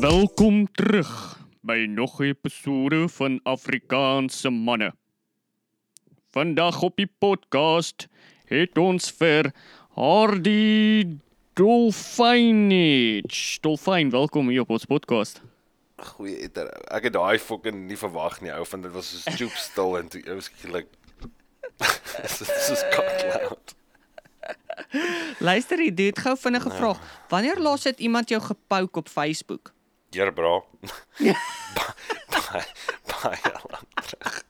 Welkom terug by nog 'n episode van Afrikaanse manne. Vandag op die podcast het ons vir Hardy Dolfinage. Dolfyn, welkom hier op ons podcast. Goeie eter. Ek het daai fucking nie verwag nie, ou, want dit was so stoep stil en toe ou skielik Dit is cloud. Luister, jy het gou vinnige vraag. Wanneer laas het iemand jou gepouk op Facebook? Deur bra. Baie baie lank terug.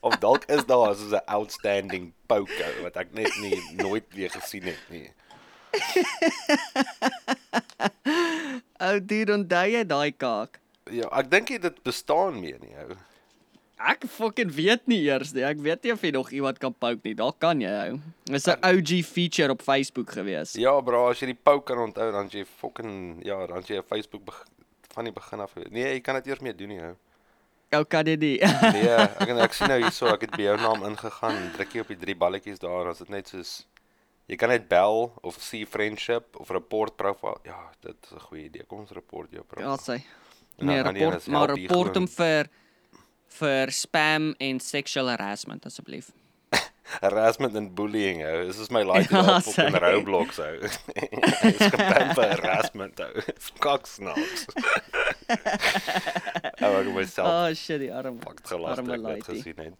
Of dalk is daar so 'n outstanding poke wat ek net nie nooit weer gesien het nie. Ou, dude, onthou jy daai kaak? Ja, ek dink dit bestaan meer nie, ou. Ek fucking weet nie eers nie. Ek weet nie of jy nog iemand kan pouk nie. Daar kan jy ou. Dis 'n OG feature op Facebook gewees. Ja, bra, as jy die poke kan onthou, dan jy fucking ja, dan jy 'n Facebook van die begin af. Nee, jy kan dit eers mee doen nie, ou. Ou kan dit nie. Nee, ek ek sien nou hierso, ek het by jou naam ingegaan, druk jy op die drie balletjies daar, as dit net soos jy kan net bel of see friendship of report profile. Ja, dit is 'n goeie idee. Kom ons report jou profile. ja, sy. En dan Nee, rapport, maar rapport hom vir vir spam en sexual harassment asseblief. harassment and bullying. Ou. Dis is my like Ja, ja, fucking sê. Roblox ou. Dis geband vir harassment ou. Koksnaaks. Ou ek myself Oh shit, die arm. pak arme toe ek dit gesien het.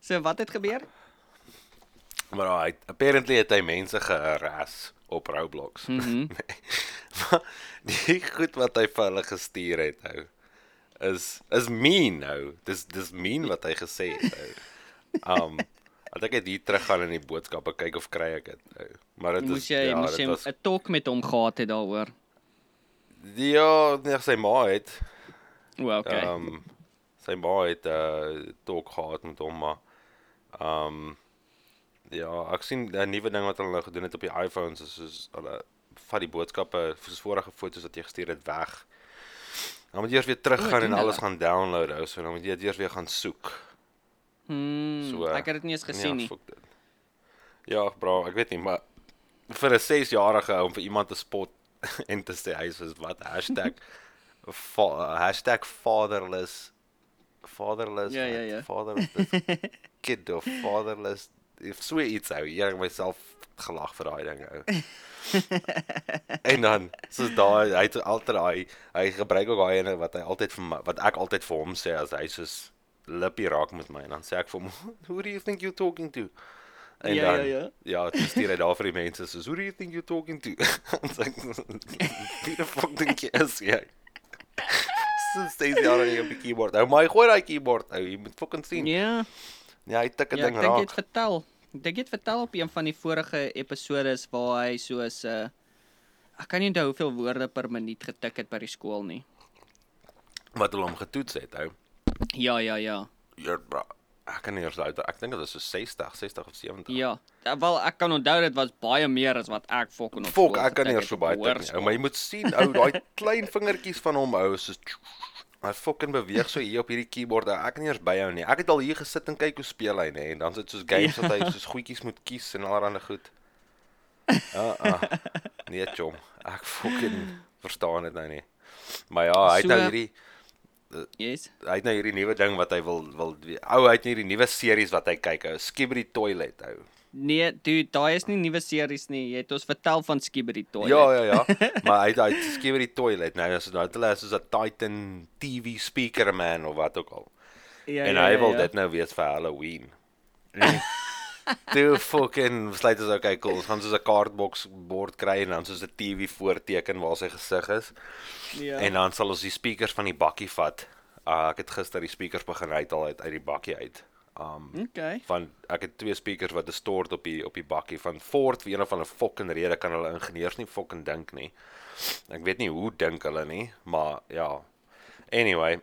So wat het gebeur? Maar hy apparently het hy mense geharass op Roblox. Mhm. Maar die goed wat hy vir hulle gestuur het ou is is mean nou. Dis dis mean wat hy gesê het ou. Um Al ek het hier teruggaan in die boodskappe kyk of kry ek dit ou. Maar dit Moes is jy ja, moes jy was 'n talk met hom gehad het daaroor? Ja, nee, sy ma het O, okay. ehm um, sy ma het 'n uh, talk gehad met hom maar ehm um, ja, ek sien 'n nuwe ding wat hulle nou gedoen het op die iPhones is soos hulle vat die boodskappe soos vorige foto's wat jy gestuur het weg. Dan moet jy eers weer teruggaan doen en alles gaan download ou, so dan moet jy dit eers weer gaan soek. Hmm, so, ek het dit nie eens gesien nie. fuck dit. Ja, bro, ek weet nie, maar vir 'n 6-jarige ou om vir iemand te spot en te sê hy is wat hashtag fa, hashtag fatherless fatherless Ja, ja, ja. fatherless kid of fatherless so iets ou hier ek myself gelag vir daai ding ou. En dan soos daai hy het altyd daai hy gebruik ook daai ene wat hy altyd vir my, wat ek altyd vir hom sê as hy soos lippie raak met my en dan sê ek vir hom who do you think you're talking to? En Ja, dan ja, ja. ja toe stuur hy daar vir die mense soos who do you think you're talking to? En sê ek wie die fuck dink jy is jy? So steeds daar op die keyboard. Ou hy gooi daai keyboard ou jy moet fucking sien. Ja, ja hy tik 'n ja, ding ek dink raak vertel. Ek dink het vertel op een van die vorige episodes waar hy soos 'n uh, ek kan nie onthou hoeveel woorde per minuut getik het by die skool nie. wat hulle hom getoets het ou Ja, ja, ja. ja bro ek kan nie eers uit ek dink dit is so 60 60 of 70 Ja. Ja, Wel, ek kan onthou dit was baie meer as wat ek fucking op Fok, ek kan nie eers so baie tik nie. Ou, maar jy moet sien, ou, daai klein vingertjies van hom, ou, soos hy fucking beweeg so hier op hierdie keyboard. Ek kan nie eers byhou nie. Ek het al hier gesit en kyk hoe speel hy, nê, en dan sit soos games wat hy soos goedjies moet kies en allerlei goed. Ah, ah. Nee, chom. Ek fucking verstaan dit nou nie. Maar ja, hy het nou So- hierdie Yes. hy het nou hierdie nuwe ding wat hy wil wil ou, hy het nou hierdie nuwe series wat hy kyk, ou. Skibidi Toilet, ou. Nee, dude, daai is nie nuwe series nie. Jy het ons vertel van Skibidi Toilet. Ja, ja, ja. maar hy hy die toilet nou, is nou hulle soos 'n Titan TV speaker man of wat ook al. ja en ja, hy ja, wil ja. dit nou wees vir Halloween. Toe fucking besluit ons okay, cool. Ons gaan soos 'n kaartboks bord kry en dan soos 'n TV voorteken waar sy gesig is. Ja. En dan sal ons die speakers van die bakkie vat. Uh, ek het gister die speakers begin uithaal uit uit die bakkie uit. Um Okay. van ek het twee speakers wat distort op die op die bakkie van Ford vir een of ander fucking rede kan hulle ingenieurs nie fucking dink nie. Ek weet nie hoe dink hulle nie, maar ja. Anyway,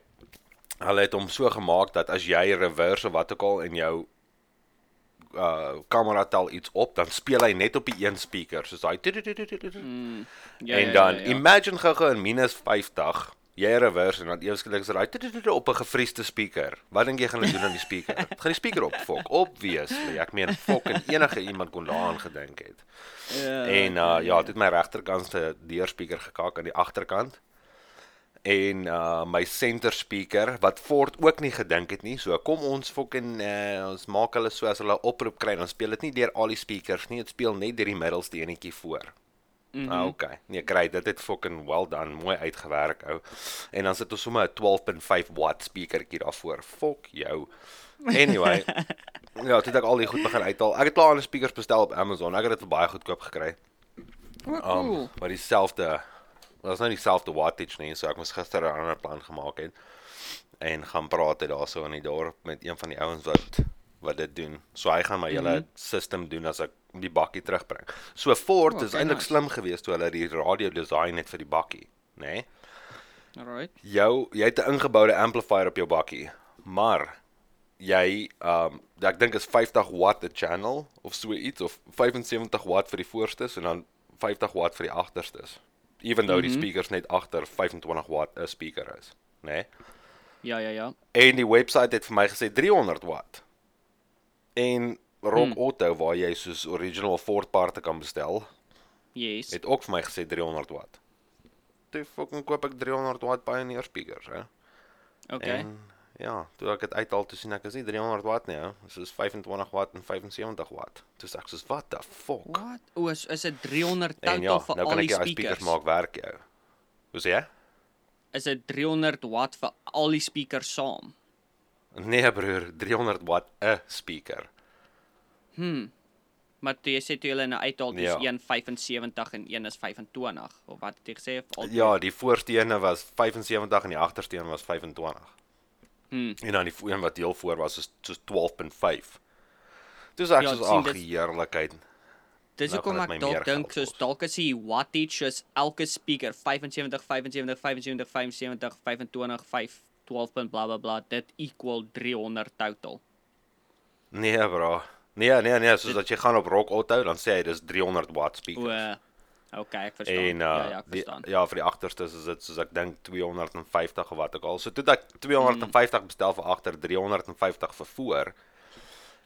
hulle het hom so gemaak dat as jy reverse of wat ook al in jou uh kamera tel iets op, dan speel hy net op die een speaker, soos hy Mm, ja, en ja, dan ja, ja. imagine gou-gou in minus 50 Jy reverse en dan skielik is dit op 'n gevriesde speaker. Wat dink jy gaan hulle doen aan die speaker? Gaan die speaker op fok? Obviously. Ek meen fok en enige iemand kon daaraan gedink het. Ja. En uh ja, dit het my regterkant se deurspeaker gekak aan die agterkant. En uh my center speaker wat Ford ook nie gedink het nie. So kom ons fucking uh ons maak hulle so as hulle oproep kry, dan speel dit nie deur al die speakers nie, dit speel net deur die middelste enetjie voor. Mm. -hmm. ah, okay. Nee, kry dit het fucking well done, mooi uitgewerk ou. En dan sit ons sommer 'n 12.5 watt speakertjie daarvoor. Fuck jou. Anyway. ja, toe het ek al die goed begin uithaal. Ek het klaar 'n speakers bestel op Amazon. Ek het dit vir baie goedkoop gekry. O, Um, cool. maar dieselfde Dit was nou dieselfde wattage nie, so ek moes gister 'n ander plan gemaak het en gaan praat het daarso in die dorp met een van die ouens wat wat dit doen. So hy gaan my hele mm -hmm. system doen as ek die bakkie terugbring. So Ford Oh, is okay, eintlik nice. slim geweest toe hulle die radio design het vir die bakkie, nê? Nee? Alright. Jou jy het 'n ingeboude amplifier op jou bakkie, maar jy um ek dink is 50 watt 'n channel of so iets of 75 watt vir die voorstes en dan 50 watt vir die agterstes. Even though mm -hmm. die speakers net agter 25 watt 'n speaker is, né? Nee? Ja, ja, ja. En die webwerf het vir my gesê 300 watt. En Rock hmm. Auto waar jy soos original Ford parte kan bestel, Yes. het ook vir my gesê 300 watt. Toe fucking koop ek 300 watt Pioneer speakers, hè. Okay. En ja, toe ek dit uithaal toe sien ek is nie 300 watt nie, hè. Dit is 25 watt en 75 watt. Toe sê ek soos what the fuck. Wat? O, is is dit 300 En total ja, vir nou al kan die ek die speakers? speakers maak werk jou. Hoe sê jy? Is dit 300 watt vir al die speakers saam? Nee broer, 300 watt 'n speaker. Maar toe jy sê toe hulle nou uithaal dis Ja. een 75 en een is 25 of wat het jy gesê al Ja, die voorste ene was 75 en die agterste een was 25. Hmm. En dan die een wat heel voor was is soos 12.5. Dis ek Ja, soos ag dit- heerlikheid. Dis Nou hoekom dit ek dalk dink soos dalk is die wattage soos elke speaker 75 75 75 75 25 5 12 punt bla bla bla dit equal 300 total. Nee bro. Nee, nee, nee, soos dat jy gaan op Rock Auto dan sê hy dis 300 watt O, okay, ek verstaan. En uh, ja, ja, ek die, verstaan. ja, vir die agterstes is dit soos ek dink 250 of wat ook al. So toe dat ek 250 Mm. bestel vir agter 350 vir voor.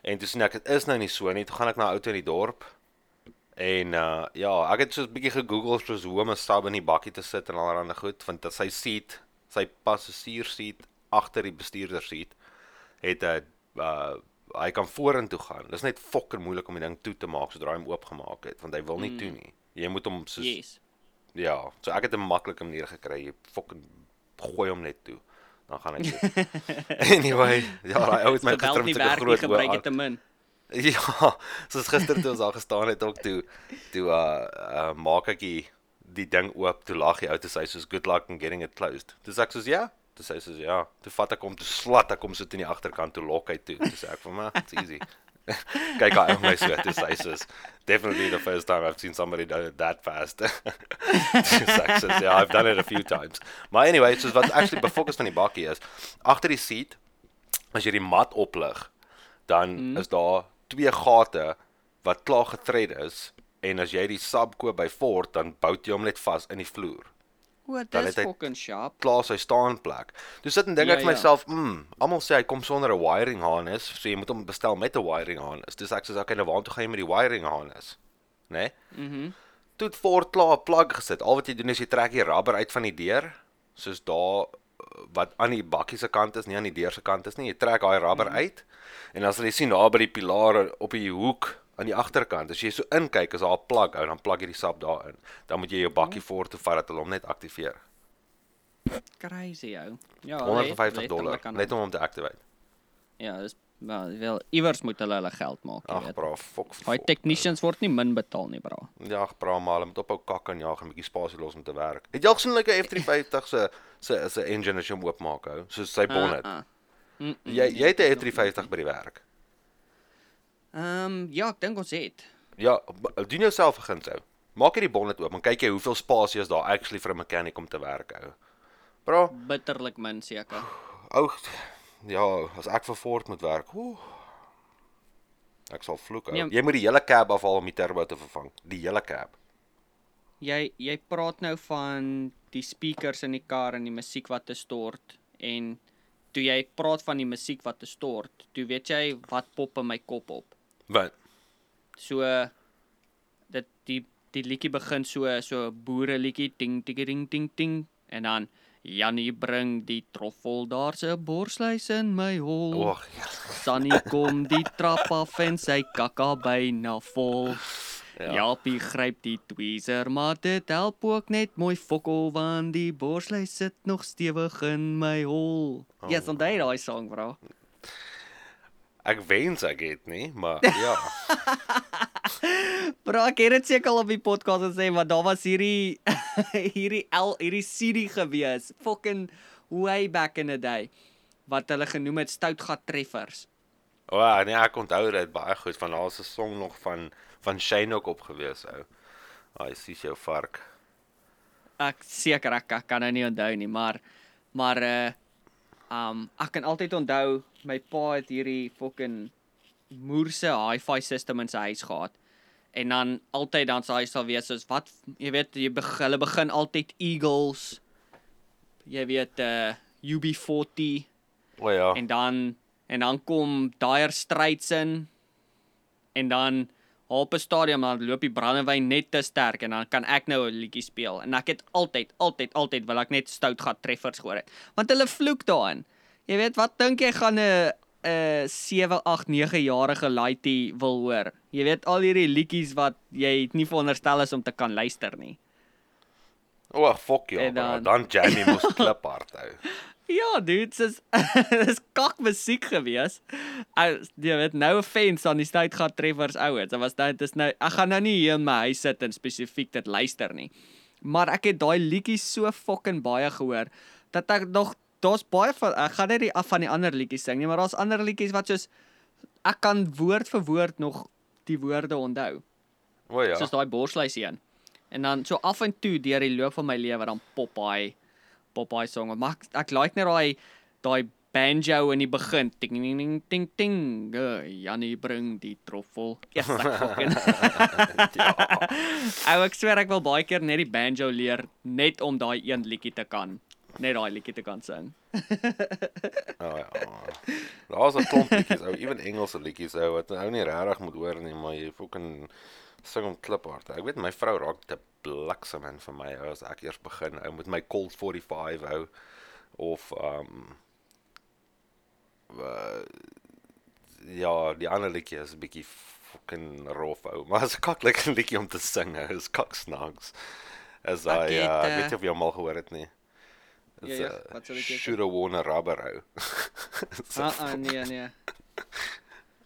En toe sien ek dit is nou nie so nie. Toe gaan ek na 'n ou in die dorp. En uh ja, ek het soos 'n bietjie gegoogel soos hoe om 'n sub in die bakkie te sit en allerlei goed want dat sy seat, sy passasier seat agter die bestuurder seat het 'n uh hy kan vorentoe gaan. Dis net fokker moeilik om die ding toe te maak sodra hy hom oopgemaak het want hy wil nie mm. toe nie. Jy moet hom soos Yes. Ja, so ek het 'n maklike manier gekry. Jy fucking gooi hom net toe. Dan gaan toe. anyway, ja, daai ou het my gister met nie, groot gebruik dit te min. Ja, soos gister toe ons daar gestaan het ook toe toe uh, uh maak ek die die ding oop, toe lag die ou toe sê soos good luck in getting it closed. Sê ek soos ja, toe sê hy soos ja, toe vat ek hom toe slat ek hom so teen die agterkant toe lok hy toe. Toe sê ek vir my, it's easy. Kyk hy op my so, toe sê soos definitely the first time I've seen somebody do it that fast. Sê ek soos ja, I've done it a few times. Maar anyway, soos wat actually befokus van die bakkie is, agter die seat as jy die mat oplig, dan mm. is daar twee gate wat klaar getred is en as jy die sub koop by Ford dan bou jy hom net vas in die vloer. O, dis fucking sharp. Klaar sy staanplek. Toe sit en dink Ja, ek vir ja. myself, mm, almal sê hy kom sonder 'n wiring harness, so jy moet hom bestel met 'n wiring harness. Dis ek sê okay, nou waartoe gaan jy met die wiring harness? Né? Nee? Mhm. Toe het Ford klaar 'n plug gesit. Al wat jy doen is jy trek die rubber uit van die deur, soos daar wat aan die bakkie se kant is, nie aan die deur se kant is nie. Jy trek daai rubber mm. uit en as jy sien daar by die pilare op die hoek aan die agterkant, as jy so inkyk, is daar 'n plug ou, dan plug jy die sap daarin. Dan moet jy jou bakkie voor toe vat dat hulle hom net aktiveer. Crazy ou. Ja, 150 let- dollar net om hom te activate. Ja, dis wel wel iewers moet hulle hulle geld maak, jy Ag weet. bra, fok. Daai technicians word nie min betaal nie, bra. Ja, bra maar, hulle moet ophou kak en jaag en 'n bietjie spasie los om te werk. Het jy al gesien like 'n F350 se se se engine as jy hom oopmaak hou, soos sy bonnet. Ah, ah. Mm, mm. Jy jy het 'n F350 by die werk. Ehm ja, ek dink ons het. Ja, doen jouself 'n guns ou. Maak jy die bonnet oop en kyk jy hoeveel spasie is daar actually vir 'n mechanic om te werk ou. Bro, Bitterlik min seker. ou ja, as ek vir Ford moet werk, oeh. Ek sal vloek ou. Nee. Jy moet die hele cab afhaal om die turbo te vervang, die hele cab. jy jy praat nou van die speakers in die kar en die musiek wat te stort en toe jy praat van die musiek wat te stort, toe weet jy wat pop in my kop op. Wat? So dit die die liedjie begin so so boere liedjie ting ting ting ting ting en dan Jannie bring die troffel, daar's 'n borsluis in my hol. Oeg, ja. Sunny kom die trap af en sy kakka byna vol. Ja. Japie gryp die tweezer, maar dit help ook net mooi fokol want die borsluis sit nog stewig in my hol. Oh. Ja, yes, onthou daai sang, bro. Ek wens ek het nie, maar ja. Bro, ek het dit seker al op die podcast gesê, maar daar was hierdie hierdie L hierdie CD gewees, fucking way back in the day wat hulle genoem het stoutgat treffers. O, oh, nee, ek onthou dit baie goed van daar's 'n song nog van van Shane ook op gewees ou. Ai, sies jou vark. Ek seker ek, ek kan nou nie onthou nie, maar maar uh um ek kan altyd onthou my pa het hierdie fucking moerse hi-fi system in sy huis gehad. En dan altyd dan sy huis sal wees soos wat jy weet jy begin hulle begin altyd Eagles. Jy weet uh UB40 O oh, ja. en dan en dan kom Dire Straits in en dan op 'n stadium dan loop die brandewyn net te sterk en dan kan ek nou 'n liedjie speel en ek het altyd altyd altyd wil ek net stout gat treffers gehoor het want hulle vloek daarin jy weet wat dink jy gaan 'n 'n 7 8 9 jarige laaitie wil hoor jy weet al hierdie liedjies wat jy nie veronderstel is om te kan luister nie O, oh, fuck jou. En Dan, dan- Jamie moes klip hard hou. Ja, dude, dis dis kak musiek gewees. Ou, jy weet, nou offense aan die stout gat treffers ouens. Dit was nou dis nou ek gaan nou nie hier in my huis sit en spesifiek dit luister nie. Maar ek het daai liedjies so fucking baie gehoor dat ek nog daar's baie van ek gaan net die af van die ander liedjies sing nie, maar daar's ander liedjies wat soos ek kan woord vir woord nog die woorde onthou. O ja. Soos daai borsluis een. En dan so af en toe deur die loop van my lewe dan pop hy pop hy song. Maar ek, ek like net daai daai banjo in die begin. Ting ting ting ting ting. Uh, Jannie bring die troffel. Yes, ek fucking. ja. Ou ek swer ek wil baie keer net die banjo leer net om daai een liedjie te kan. Net daai liedjie te kan sing. Oh, ja. Daar's 'n klomp liedjies ou, ewen Engelse liedjies ou wat ou nie regtig moet hoor nie, maar jy fucking sing hom kliphard. Ek weet my vrou raak te bliksem in vir my ou as ek eers begin ou met my Colt 45 ou of um uh, ja, die ander liedjie is 'n bietjie fucking rof ou, maar as 'n kaklike liedjie om te sing, ou, is kaksnaks. As Ek hy het, ek weet eh, nie of jy hom al gehoor het nie. Ja, ja, wat sal ek sê? Should have worn a rubber ou. So Ah, ah nee nee.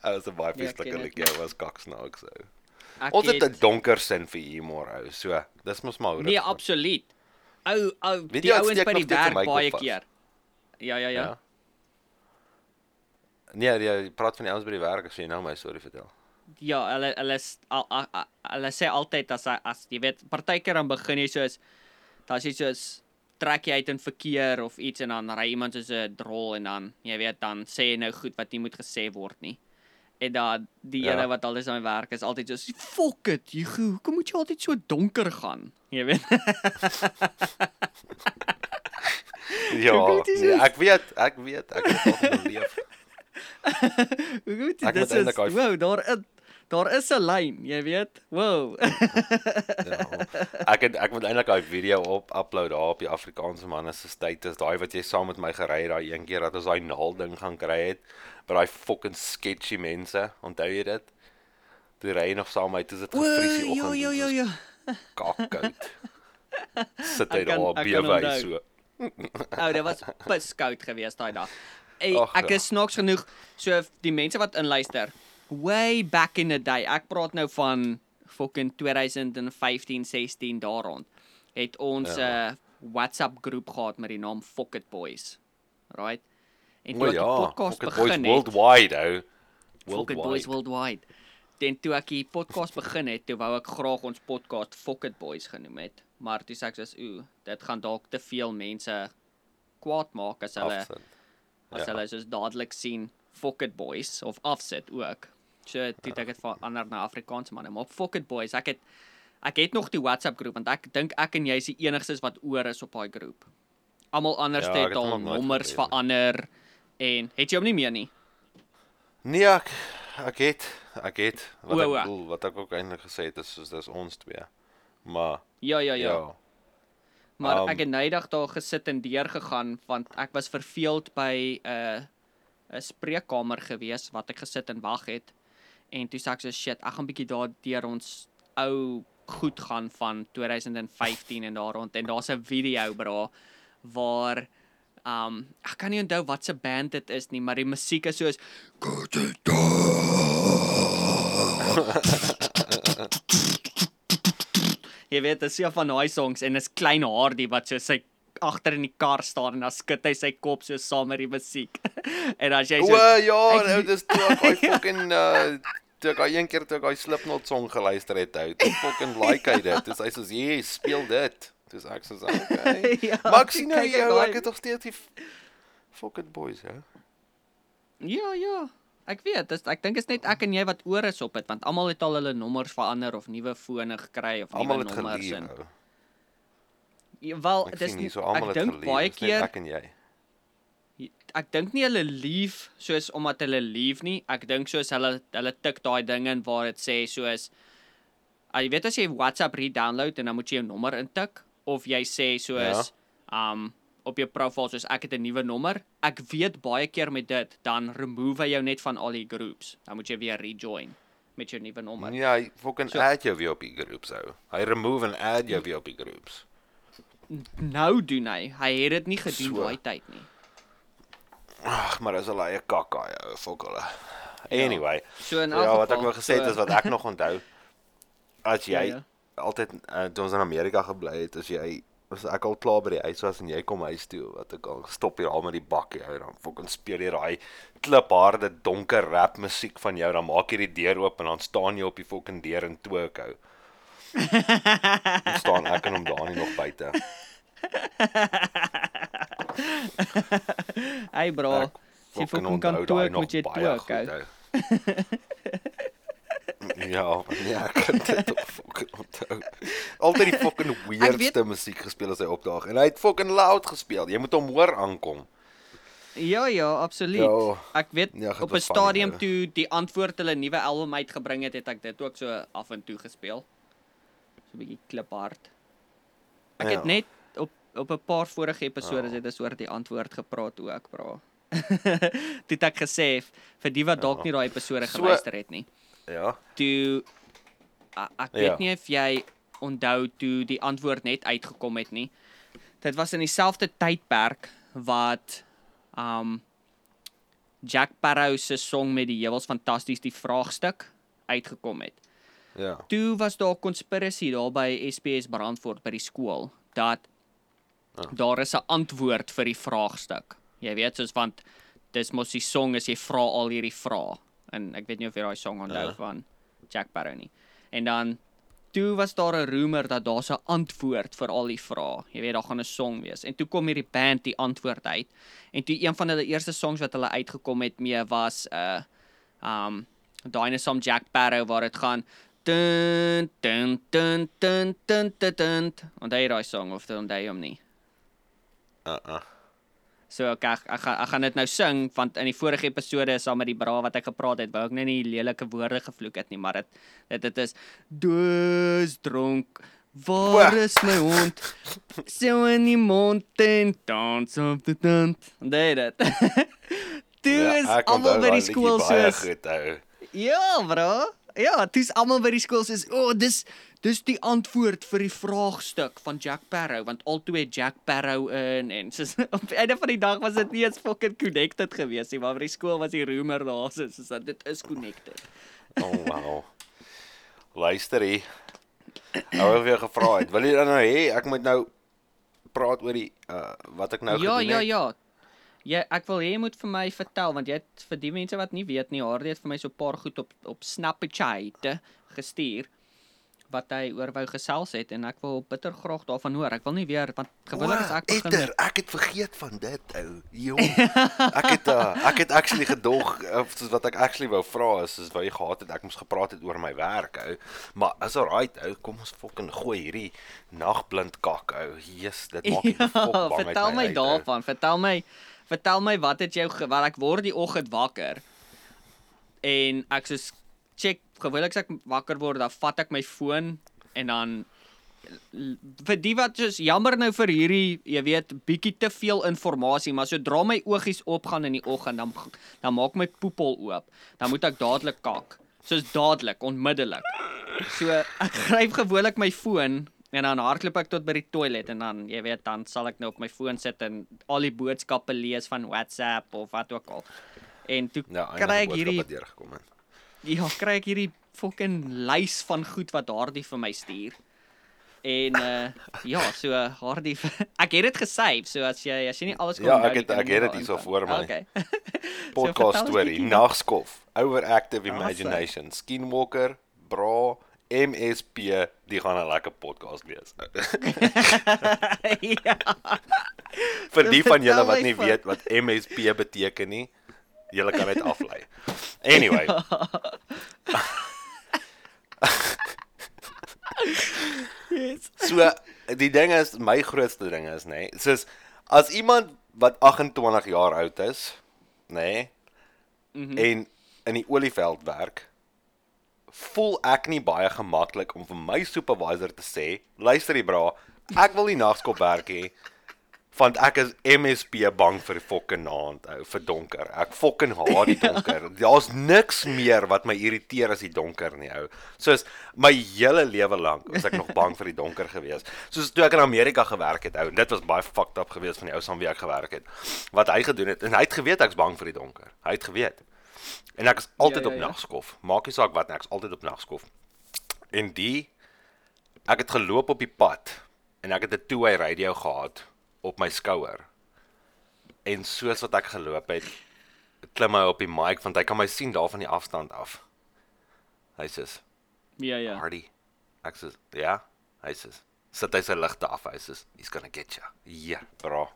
Ou is 'n baie Nee, ken dit liedjie, was kaksnaaks ou. Ek Ons het 'n donker sin vir humor ou. So, dis mos maar hoe dit Nee, gaan. absoluut. Ou ou die jy ouens by die werk baie keer. Ja, ja, ja. Ja. Nee, jy praat van die ouens by die werk as jy nou my storie vertel. Ja, hulle hulle is- al- al- al- hulle sê altyd as as jy weet, partykeer dan begin jy soos daar's iets soos trek jy uit in verkeer of iets en dan ry iemand soos 'n drol en dan jy weet dan sê jy nou goed wat nie moet gesê word nie. En dan die Ja. ene wat altyd aan my werk is altyd soos fuck it, jy hoekom moet jy altyd so donker gaan? Jy weet. Ja, nee, dit? ek weet, ek weet, ek het dit al beleef. Hoe goed dit is. Wow, daar is daar is 'n lyn, jy weet. Wow. Ja. Ek het ek moet eintlik daai video op upload daar op die Afrikaanse manne se status, daai wat jy saam met my gery het daai een keer dat ons daai naal ding gaan kry het by daai fucking sketchy mense. Onthou jy dit? Toe ry nog saam met dit gevries die ja oggend. ja dit ja was ja. Kakkoud. Sit hy Ek daar ek kan bewe hy onthou. so. Ou, dit was piskoud geweest daai dag. Ey, Ag, ek ja. is snaaks genoeg so die mense wat inluister. Way back in the day. Ek praat nou van fucking 2015, 16 daar rond. Het ons 'n Ja. uh, WhatsApp groep gehad met die naam Fuck it boys. Right? En O toe ek die ja, podcast Fuck it boys begin het, worldwide ou. Fuck it boys worldwide. Dan toe ek die podcast begin het, toe wou ek graag ons podcast Fuck it boys genoem het, maar toe sê ek soos ooh, dit gaan dalk te veel mense kwaad maak as hulle Afsit. as Ja. hulle soos dadelik sien Fuck it boys of afsit ook. So toe het ek dit verander na Afrikaans manne, maar Fuck it boys. Ek het Ek het nog die WhatsApp groep want ek dink ek en jy is die enigstes wat oor is op daai groep. Almal anders Ja, ek het het al nommers nie. verander en het jy hom nie meer nie? Nee, ek ek het ek het wat O, ek o. bedoel, wat ek ook eintlik gesê het is soos dis ons twee. Maar Ja, ja, ja. ja. Maar Um, ek het nydag daar gesit en deur gegaan want ek was verveeld by 'n uh, 'n spreekkamer gewees wat ek gesit en wag het. En toe sê ek so shit, ek gaan bietjie daar deur ons ou goed gaan van 2015 en daar rond en daar's 'n video bra waar um ek kan nie onthou wat se band dit is nie, maar die musiek is soos Jy weet, dit is ja van daai songs en is klein Hardie wat so sy agter in die kar staan en dan skud hy sy kop so saam met die musiek. en as jy O so ja, ek- nou dis toe ek daai fucking uh toe ek daai een keer toe ek daai Slipknot song geluister het ou. Toe fucking like hy dit. Dis hy soos, "Yes, speel dit." Dis ek soos, "Okay." Ja, maar ek sien nou ek jou, ek het nog steeds die fucking boys, ja. Ja, ja. Ek weet, dis ek dink is net ek en jy wat oor is op dit want almal het al hulle nommers verander of nuwe fone gekry of nuwe nommers geleer. en. Ja, wel Ek dis nie so almal ek het dink geleer. baie dis net keer ek en jy. Ek dink nie hulle lief soos omdat hulle lief nie. Ek dink soos hulle hulle tik daai ding in waar dit sê soos ah, jy weet as jy WhatsApp re-download en dan moet jy jou nommer intik of jy sê soos ja. um op jou profiel soos ek het 'n nuwe nommer. Ek weet baie keer met dit dan remove hy jou net van al die groups. Dan moet jy weer rejoin met jou nuwe nommer. Nee, hy fucking So- add jou weer op die groups ou. Hy remove en add jou weer op die groups. Nou doen hy. Hy het dit nie gedoen So. daai tyd nie. Ag, maar dis 'n leie kakka ou, fuck hulle. Anyway, So in elk ja, wat ek geval, wou gesê het so- is wat ek nog onthou. As jy Ja, ja. altyd uh, toe ons in Amerika gebly het, as jy as ek al klaar by die huis was en jy kom huis toe, wat ek al stop hier al met die bakkie ou, dan fucking speel jy daai klipharde donker rap musiek van jou, dan maak jy die deur oop en dan staan jy op die fucking deur in twerk ou. Dan staan ek en hom daar nie nog buite. Hey bro, Ek jy fucking fucking kan nog moet jy baie toek, goed, ou. ou. Ja, ek kan dit ook fucking onthou. Altyd die fucking weirdste musiek gespeel as hy opdaag en hy het fucking loud gespeel. Jy moet hom hoor aankom. Ja ja, absoluut. Ja. Ek weet Ja, op 'n stadium ou. toe die antwoord hulle nuwe album uitgebring het, het ek dit ook so af en toe gespeel. So 'n bietjie kliphard. Ek het Ja. net op 'n paar vorige episode het ons oor die antwoord gepraat ook, bro. Toe het ek gesê vir die wat dalk Ja. nie daai episode So- geluister het nie. Ja. toe a- ek weet Ja. nie of jy onthou toe die antwoord net uitgekom het nie. Dit was in dieselfde tydperk wat um Jack Sparrow se song met die heuwels fantasties die vraagstuk uitgekom het. Ja. Toe was daar 'n conspiracy daar by SPS Brandfort by die skool dat Ah. daar is 'n antwoord vir die vraagstuk. Jy weet soos want dis mos die song as jy vra al hierdie vrae en ek weet nie of jy daai song onthou Ja. van Jack Sparrow nie. En dan toe was daar 'n rumor dat daar 'n antwoord vir al die vrae. Jy weet daar gaan 'n song wees. En toe kom hierdie band die antwoord uit. En toe een van hulle eerste songs wat hulle uitgekom het mee was 'n uh, um Dinosaur Jack Sparrow waar dit gaan dun dun dun dun dun. dun. Onthou jy daai song of onthou jy hom nie? Uh uh. So ek ek, ek, gaan- ek gaan dit nou sing want in die vorige episode saam met die bra wat ek gepraat het, wou ek net nie lelike woorde gevloek het nie, maar dit dit dit is dus dronk Waar is my hond? So in die mond en dans op die tand. Onthou dit. Toe is ek almal by die skool soos. Ja, bro. Ja, dis almal by die skool sê, "O, oh, dis dis die antwoord vir die vraagstuk van Jack Sparrow, want altoe het Jack Sparrow in en soos op die einde van die dag was dit nie eens fucking connected gewees nie, maar by die skool was die rumor daar so soos dat dit is connected. Oh wow. Luister hier. Nou het weer gevra het. Wil jy dan nou hê ek moet nou praat oor die uh wat ek nou ja, gedoen ja, het? ja. Ja, ek wil hê jy moet vir my vertel want jy het vir die mense wat nie weet nie, Hardy het vir my so 'n paar goed op op Snapchat gestuur wat hy oor wou gesels het en ek wil bitter graag daarvan hoor. Ek wil nie weer want gewoonlik as ek begin Etter, ek het vergeet van dit ou. Jong. Ek het uh, ek het actually gedog of soos wat ek actually wou vra is is jy gehad het ek moes gepraat het oor my werk ou. Maar is alright ou, kom ons fucking gooi hierdie nagblind kak ou. Jesus, dit maak ek fok bang uit Ja, vertel my uit, ou. daarvan. Vertel my vertel my wat het jou wat ek word die oggend wakker en ek soos check gewoonlik as ek wakker word dan vat ek my foon en dan vir die wat soos jammer nou vir hierdie jy weet bietjie te veel inligting maar sodra my oogies opgaan in die oggend dan dan maak my poepel oop. Dan moet ek dadelik kak soos dadelik onmiddellik. So ek gryp gewoonlik my foon en dan hardloop ek tot by die toilet en dan jy weet dan sal ek nou op my foon sit en al die boodskappe lees van WhatsApp of wat ook al. En toe Ja, kry ek hierdie deurgekom het. Ja, kry ek hierdie fucking lys van goed wat Hardie vir my stuur. En uh ja, so Hardie ek het dit gesave, so as jy as jy nie alles kon Ja, ek het- ek het dit hierso voor my. Okay. Podcast ons storie, nagskof, overactive Awesome. imagination, skinwalker, bra, MSP, die gaan 'n lekker podcast wees. ja. Vir die van julle wat nie weet wat MSP beteken nie, julle kan dit aflei. Anyway, Yes. so die ding is my grootste ding is nê, nee, soos as iemand wat 28 jaar oud is, nê, nee, mm -hmm. en in die olieveld werk, voel ek nie baie gemaklik om vir my supervisor te sê, luister hier bra, ek wil nie nagskop werk hê want ek is MSP bang vir fucking aand ou vir donker. Ek fucking haat die donker. Daar's niks meer wat my irriteer as die donker nie ou. Soos my hele lewe lank was ek nog bang vir die donker gewees. Soos toe ek in Amerika gewerk het ou en dit was baie fucked up geweest van die ou saam wie ek gewerk het. Wat hy gedoen het en hy het geweet ek's bang vir die donker. Hy het geweet. En ek is altyd ja, op ja. nagskof. Maak nie saak wat nie, ek's altyd op nagskof. En die ek het geloop op die pad en ek het 'n two-way radio gehad op my skouer. En soos wat ek geloop het, klim hy op die mic want hy kan my sien daar van die afstand af. Hy sê, Ja, ja. "Hardy." Ek sê, "Ja." Hy sê, "Sit hy sy ligte af." Hy sê, "He's gonna get you." Ja, bra.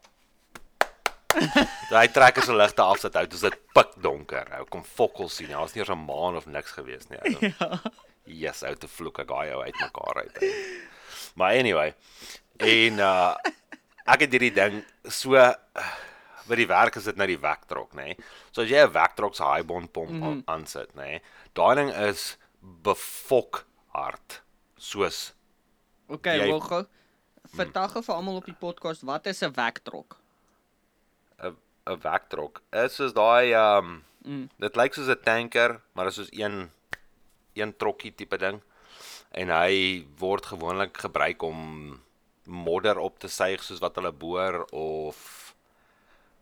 Daai trek sy ligte af sit uit, dis dit pik donker. Ou kom fokkel sien. Daar's nie eens 'n maan of niks gewees nie. Ou. Ja. Yes, ou te vloek ek daai ou uitmekaar uit. Ou. Maar anyway, en uh ek het hierdie ding so uh, by die werk is dit nou die wektrok, nê. Nee? So as jy 'n wektrok se highbond pomp mm -hmm. aansit, nê. Nee? Daai ding is befok hard. Soos Okay, Jy- wel gou. Vertel gou vir almal op die podcast wat is 'n wektrok? 'n 'n wektrok is soos daai um Mm. dit lyk soos 'n tanker, maar dit is soos een een trokkie tipe ding. En hy word gewoonlik gebruik om modder op te suig soos wat hulle boor of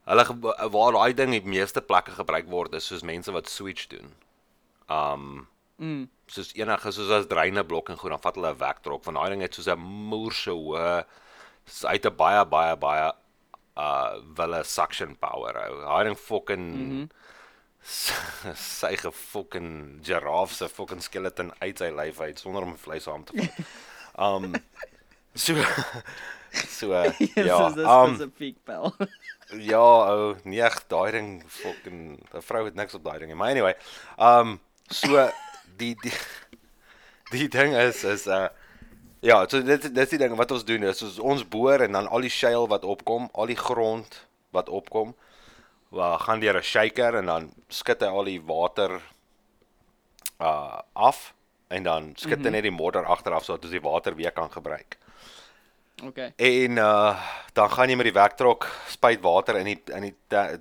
hulle ge- waar daai ding die meeste plekke gebruik word is soos mense wat switch doen. Um Mm. soos enige soos as dreine blok en goed dan vat hulle 'n wektrok want daai ding het soos 'n moerse hoë uit 'n baie baie baie uh wille suction power ou. Daai ding fucking mm -hmm. sy gefucking giraffe se fucking skeleton uit sy lyf uit sonder om vleis aan te vat. Um so so ja, dis um spesifiek pel. Ja, ou, nee, ag, daai ding fucking 'n vrou het niks op daai ding nie. Maar anyway, um so die die die ding is is uh ja, so dit dit is die ding wat ons doen is soos ons boor en dan al die shale wat opkom, al die grond wat opkom, wa gaan deur 'n shaker en dan skit hy al die water uh af en dan skit hy mm -hmm. net die modder agteraf sodat ons die water weer kan gebruik. Okay. En uh dan gaan jy met die wektrok spuit water in die in die ta-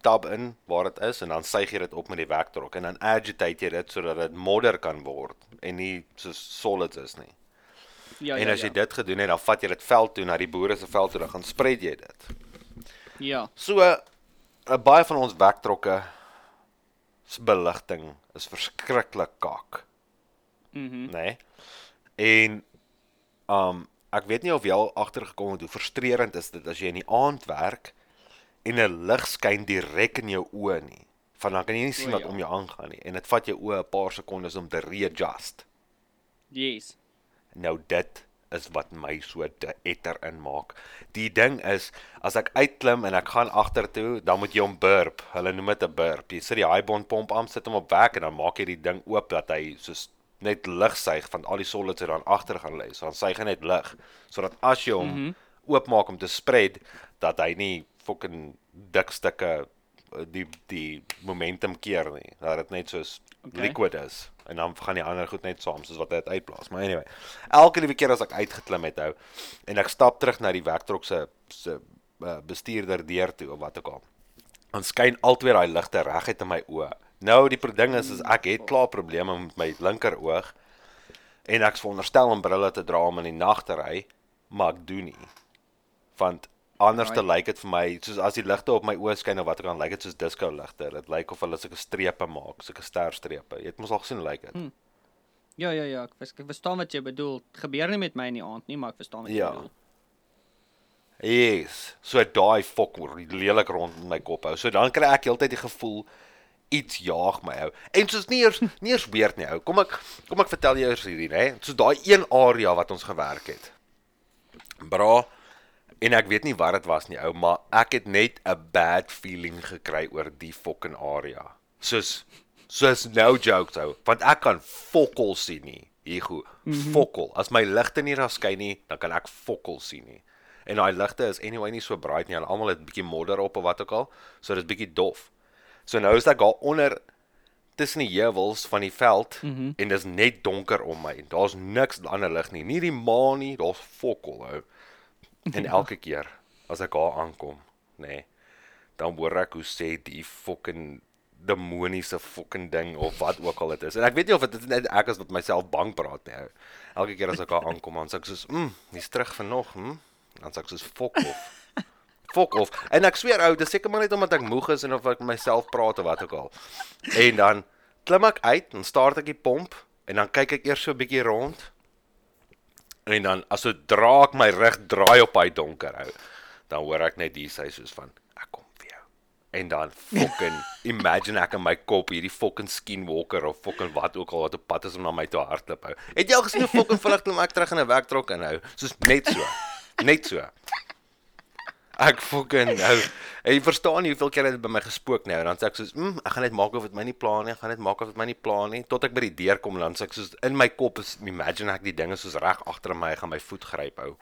tub in waar dit is en dan suig jy dit op met die wektrok en dan agitate jy dit sodat dit modder kan word en nie so solids is nie. Ja, en ja. as jy ja. dit gedoen het, dan vat jy dit veld toe na die boere se veld toe, dan gaan spread jy dit. Ja. So uh, baie van ons wektrokke se beligting is verskriklik kak. Mhm. nê? Nee? En um ek weet nie of jy al agtergekom het hoe frustrerend is dit as jy in die aand werk en 'n lig skyn direk in jou oë nie. Van dan kan jy nie sien wat ja. om jou aangaan nie en dit vat jou oë 'n paar sekondes om te readjust. Yes. Nou dit is wat my so te etter inmaak. Die ding is as ek uitklim en ek gaan agtertoe, dan moet jy hom burp. Hulle noem dit 'n burp. Jy sit die highbond pomp aan, sit hom op werk en dan maak jy die ding oop dat hy soos net lug suig van al die solids wat dan agter gaan lê. So dan suig hy net lug sodat as jy hom mm -hmm. oopmaak om te spread dat hy nie fucking dik stukke eh, die die momentum keer nie. Dat dit net soos Okay. liquid is en dan gaan die ander goed net saam soos wat hy dit uitblaas. Maar anyway, elke liewe keer as ek uitgeklim het ou en ek stap terug na die werktrok se se uh, bestuurder deur toe of wat ook al. Dan skyn altyd daai ligte reguit in my oë. Nou die ding is is ek het klaar probleme met my linker oog en ek's veronderstel om brille te dra om in die nag te ry, maar ek doen nie. Want anders te lyk dit vir my soos as die ligte op my oë skyn of wat ook al lyk dit soos disco ligte. Dit lyk of hulle sulke strepe maak, sulke sterstrepe. Jy het mos al gesien lyk dit. Hmm. Ja ja ja, ek, vers, ek verstaan wat jy bedoel. Het gebeur nie met my in die aand nie, maar ek verstaan wat jy Ja. bedoel. Yes. So daai fok lelik rond in my kop hou. So dan kry ek heeltyd die gevoel iets jaag my ou. En soos nie eers nie eers weird nie ou. Kom ek kom ek vertel jou eers hierdie, hè. So daai een area wat ons gewerk het. Bra en ek weet nie wat dit was nie ou, maar ek het net 'n bad feeling gekry oor die fucking area. Soos soos no joke ou, want ek kan fokol sien nie. Hier goed. Mm -hmm. Fokol. As my ligte nie daar skyn nie, dan kan ek fokol sien nie. En daai ligte is anyway nie so bright nie. Hulle almal het 'n bietjie modder op of wat ook al. So dis bietjie dof. So nou is ek daar onder tussen die heuwels van die veld mm -hmm. en dis net donker om my. Daar's niks ander lig nie. Nie die maan nie, daar's fokol ou. En elke keer as ek daar aankom, nê, nee, dan hoor ek hoe sê die fucking demoniese fucking ding of wat ook al dit is. En ek weet nie of dit net ek is wat myself bang praat nie. ou. Elke keer as ek daar aankom, dan sê ek soos, "Mm, jy's terug vir nog, hm?" Dan sê ek soos, "Fok off." Fok off. En ek sweer ou, dis seker maar net omdat ek moeg is en of ek myself praat of wat ook al. En dan klim ek uit en start ek die pomp en dan kyk ek eers so 'n bietjie rond. En dan as sodra ek my rug draai op hy donker hou, dan hoor ek net hier sy soos van ek kom vir jou. En dan fucking imagine ek in my kop hierdie fucking skinwalker of fucking wat ook al wat op pad is om na my toe hardloop hou. Het jy al gesien hoe fucking vinnig klim ek terug in 'n werktrok inhou? Soos net so. Net so. Ek fucking nou. En jy verstaan nie hoeveel keer dit by my gespook nou. Dan sê ek soos, "Mm, ek gaan net maak of dit my nie pla nie. Ek gaan net maak of dit my nie pla nie." Tot ek by die deur kom en dan sê ek soos in my kop is imagine ek die dinge soos reg agter my hy gaan my voet gryp hou.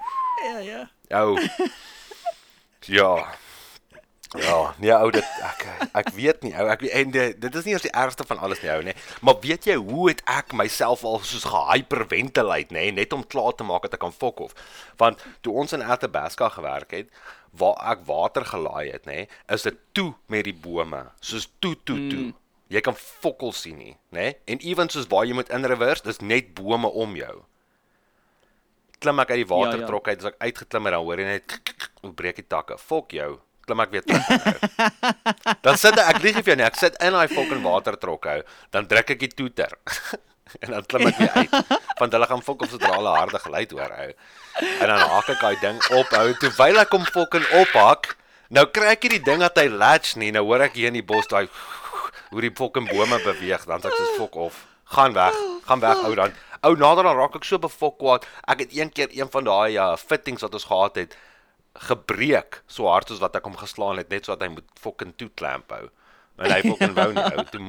Ja ja. Ou. Ja. Ja, nee ou dit ek ek weet nie ou ek en dit, dit is nie eers die ergste van alles nie ou nê maar weet jy hoe het ek myself al soos gehyperventilate nê net om klaar te maak dat ek kan fok of want toe ons in Athabasca gewerk het waar ek water gelaai het nê is dit toe met die bome. Soos toe toe toe. Mm. jy kan fokkel sien nie nê. En ewen soos waar jy moet in reverse dis net bome om jou. Klim ek uit die water Ja, ja. trok uit as ek uitgeklim het dan hoor jy net hoe breek die takke. Fok jou klim ek weer terug. Dan sit ek ek lieg vir jou nie ek sit in daai fucking watertrok hou dan druk ek die toeter en dan klim ek weer uit want hulle gaan fok op sodra hulle harde geluid hoor hou. En dan hak ek daai ding op hou. Terwyl ek hom fucking ophak nou kry ek nie die ding dat hy latch nie. Nou hoor ek hier in die bos daai hoe die fucking bome beweeg dan sê ek soos fok of gaan weg gaan weg ou dan. Ou nader dan raak ek so befok kwaad. Ek het een keer een van daai uh, fittings wat ons gehad het gebreek so hard soos wat ek hom geslaan het net sodat hy moet fucking toe klamp hou. En hy fucking wou nie hou. Toe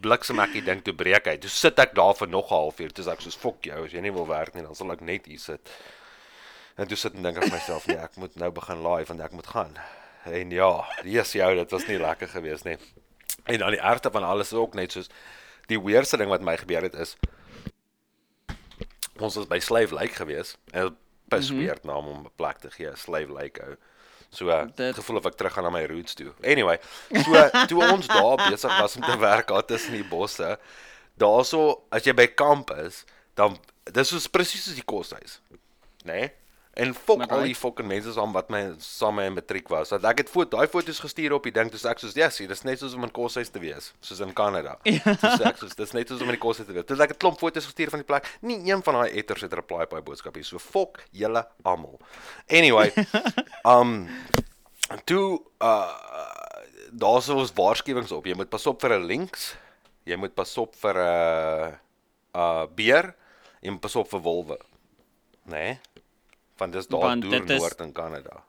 bliksem ek ding toe breek hy. Toe sit ek daar vir nog 'n halfuur. Toe sê ek soos fok jou, as jy nie wil werk nie, dan sal ek net hier sit. En toe sit en dink ek myself, nee, ek moet nou begin laai want ek moet gaan. En ja, yes jou, dit was nie lekker geweest nie. En dan die ergste van alles is ook net soos die weerste ding wat my gebeur het is ons was by Slave Lake geweest en pis Mhm. weird naam om 'n plek te gee, Slave Lake ou. So uh, Dit- gevoel of ek terug gaan na my roots toe. Anyway, so toe ons daar besig was om te werk daar tussen die bosse, daarso as jy by kamp is, dan dis soos presies soos die koshuis. Né? Nee? En fok al die fucking mense saam wat my saam met my in matriek was. Dat ek het foto, daai foto's gestuur op die ding, sê ek soos, "Ja, sien, dis net soos om in koshuis te wees, soos in Kanada." Toe sê ek soos, "Dis net soos om in die koshuis te wees." Het ek 'n klomp foto's gestuur van die plek. Nie een van daai etters het reply op daai boodskap hier. So fok julle almal. Anyway, um toe uh daar's ons waarskuwings op. Jy moet pas op vir 'n links. Jy moet pas op vir 'n uh beer Jy moet pas op vir wolwe. Né? Nee? Want dis daar deur noord in Kanada.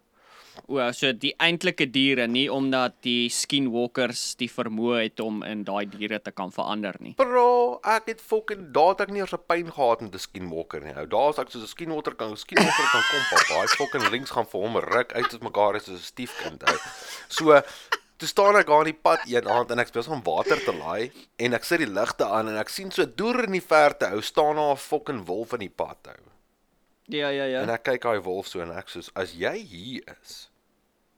O, so die eintlike diere nie omdat die skinwalkers die vermoë het om in daai diere te kan verander nie. Bro, ek het fucking daad ek nie eens 'n pyn gehad met 'n skinwalker nie. Ou, daar's ek soos 'n skinwalker kan skinwalker kan kom pap. Daai fucking links gaan vir hom ruk uit uit mekaar is soos 'n stiefkind ou. So Toe staan ek daar in die pad een aand en ek besig om water te laai en ek sit die ligte aan en ek sien so deur in die verte ou staan daar 'n fucking wolf in die pad ou. Ja, ja, ja. En ek kyk daai wolf so en ek soos as jy hier is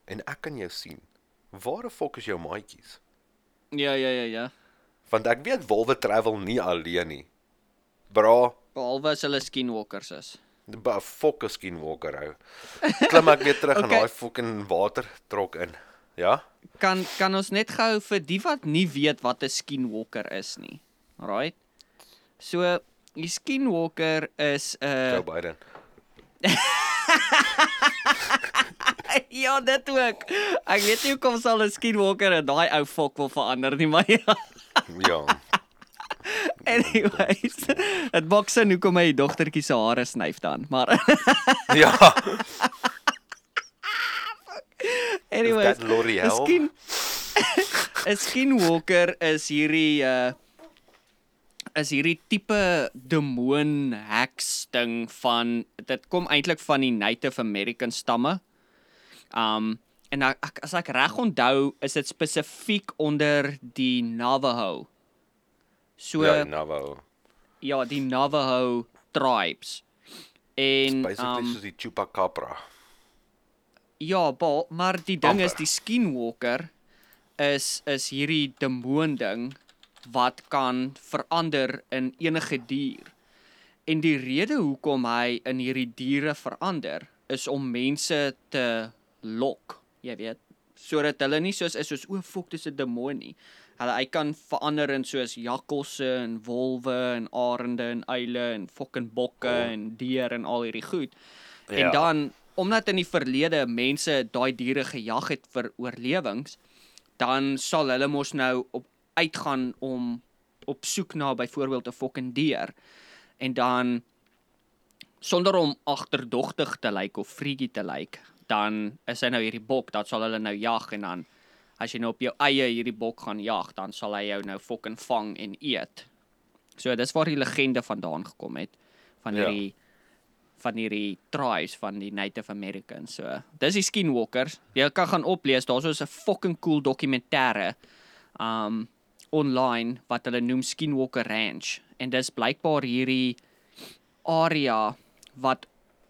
en ek kan jou sien. Waar die fok is jou maatjies? Ja, ja, ja, ja. Want ek weet wolwe travel nie alleen nie. Bra, Behalwe as hulle skinwalkers is. ba fok is skinwalker ou. Klim ek weer terug in Okay. daai fucking watertrok in. Ja? Kan kan ons net gou vir die wat nie weet wat 'n skinwalker is nie. Alraait. So, die skinwalker is 'n uh, Joe Biden. Ja, dit ook. Ek weet nie hoekom sal 'n skinwalker in daai ou fok wil verander nie, maar ja. Ja. Anyways. Dit maak sin hoekom hy dogtertjie se hare snyf dan, maar Ja. anyways. Skin 'n skinwalker is hierdie uh is hierdie tipe demoon heks ding van dit kom eintlik van die Native American stamme. Um en ek, as ek reg onthou is dit spesifiek onder die Navajo. So Ja, Navajo. ja, die Navajo tribes. En Basically um, soos die chupacabra. Ja, ba, maar die ding is Amper. die skinwalker is is hierdie demoon ding wat kan verander in enige dier. En die rede hoekom hy in hierdie diere verander is om mense te lok, jy weet, sodat hulle nie soos is soos o, fok, dis 'n demoon nie. Hulle hy kan verander in soos jakkalse en wolwe en arende en uile en fucking bokke Oh. en deer en al hierdie goed. Ja. En dan omdat in die verlede mense daai diere gejag het vir oorlewings, dan sal hulle mos nou op uitgaan om op soek na byvoorbeeld 'n fucking dier en dan sonder om agterdogtig te lyk of freaky te lyk, dan is hy nou hierdie bok, dan sal hulle nou jag en dan as jy nou op jou eie hierdie bok gaan jag, dan sal hy jou nou fucking vang en eet. So dis waar die legende vandaan gekom het van Ja. hierdie van hierdie tribes van die Native Americans. So, dis die skinwalkers. Jy kan gaan oplees, daar's so 'n fucking cool dokumentêre um online wat hulle noem Skinwalker Ranch. En dis blykbaar hierdie area wat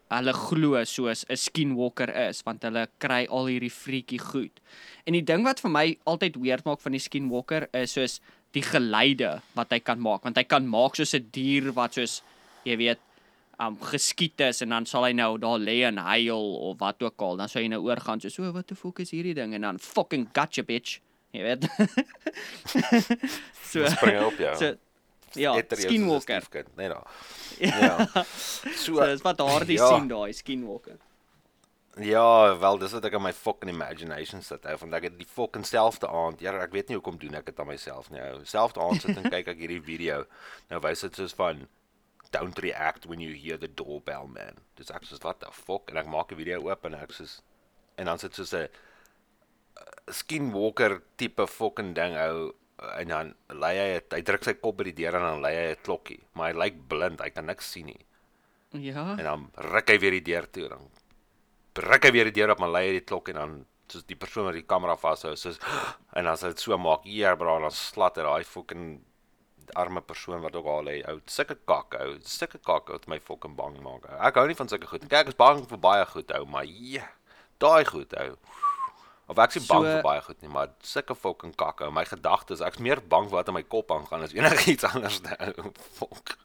hulle glo soos 'n skinwalker is want hulle kry al hierdie freaky goed. En die ding wat vir my altyd weird maak van die skinwalker is soos die geluide wat hy kan maak want hy kan maak soos 'n dier wat soos jy weet um geskiet is en dan sal hy nou daar lê en huil of wat ook al. Dan sal jy nou oorgaan soos o wat die fuck is hierdie ding? En dan fucking gotcha bitch jy weet so Spring op jou. so ja skinwalker Nee da. Ja. So so dis wat daardie ja. sien daai skinwalker Ja, wel dis wat ek in my fucking imagination sit hou want ek het die fucking selfde aand. Ja, ek weet nie hoekom doen ek dit aan myself nie. ou. Selfde aand sit en kyk ek hierdie video. Nou wys dit soos van don't react when you hear the doorbell man. Dis ek soos what the fuck en ek maak 'n video oop en ek soos en dan sit soos 'n skinwalker tipe fucking ding ou en dan lei hy het, hy druk sy kop by die deur en dan lei hy 'n klokkie, maar hy lyk blind, hy kan niks sien nie. ja En dan ruk hy weer die deur toe dan ruk hy weer die deur op maar lei hy die klok en dan soos die persoon wat die kamera vashou soos en as hy dit so maak hier bra dan slat hy daai fucking arme persoon wat ook al lê ou sulke kak ou sulke kak wat my fucking bang maak ou. ek hou nie van sulke goed kyk ek is bang vir baie goed ou maar ja daai goed ou of ek is nie bang So- vir baie goed nie maar sulke fucking kak ou my gedagtes ek's meer bang wat in my kop aangaan as enigiets anders fuck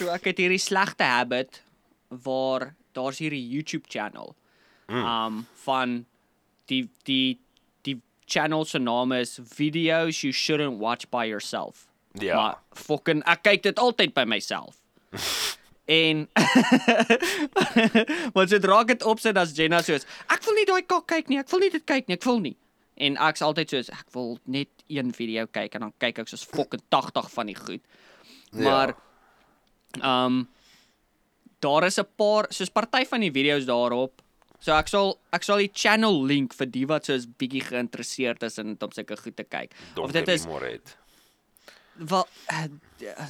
So ek het hierdie slegte habit waar daar's hierdie YouTube channel. Mm. Um van die die die channel se naam is Videos You Shouldn't Watch by Yourself. Ja. Maar fucking ek kyk dit altyd by myself. en wat sodra ek dit opsit as Jenna soos ek wil nie daai kak kyk nie, ek wil nie dit kyk nie, ek wil nie. En ek's altyd soos ek wil net een video kyk en dan kyk ek soos fucking 80 van die goed. Maar Ehm um, daar is 'n paar soos party van die video's daarop. So ek sal ek sal die channel link vir die wat soos bietjie geïnteresseerd is in om sulke goed te kyk. Of dit is Moret. Wel uh,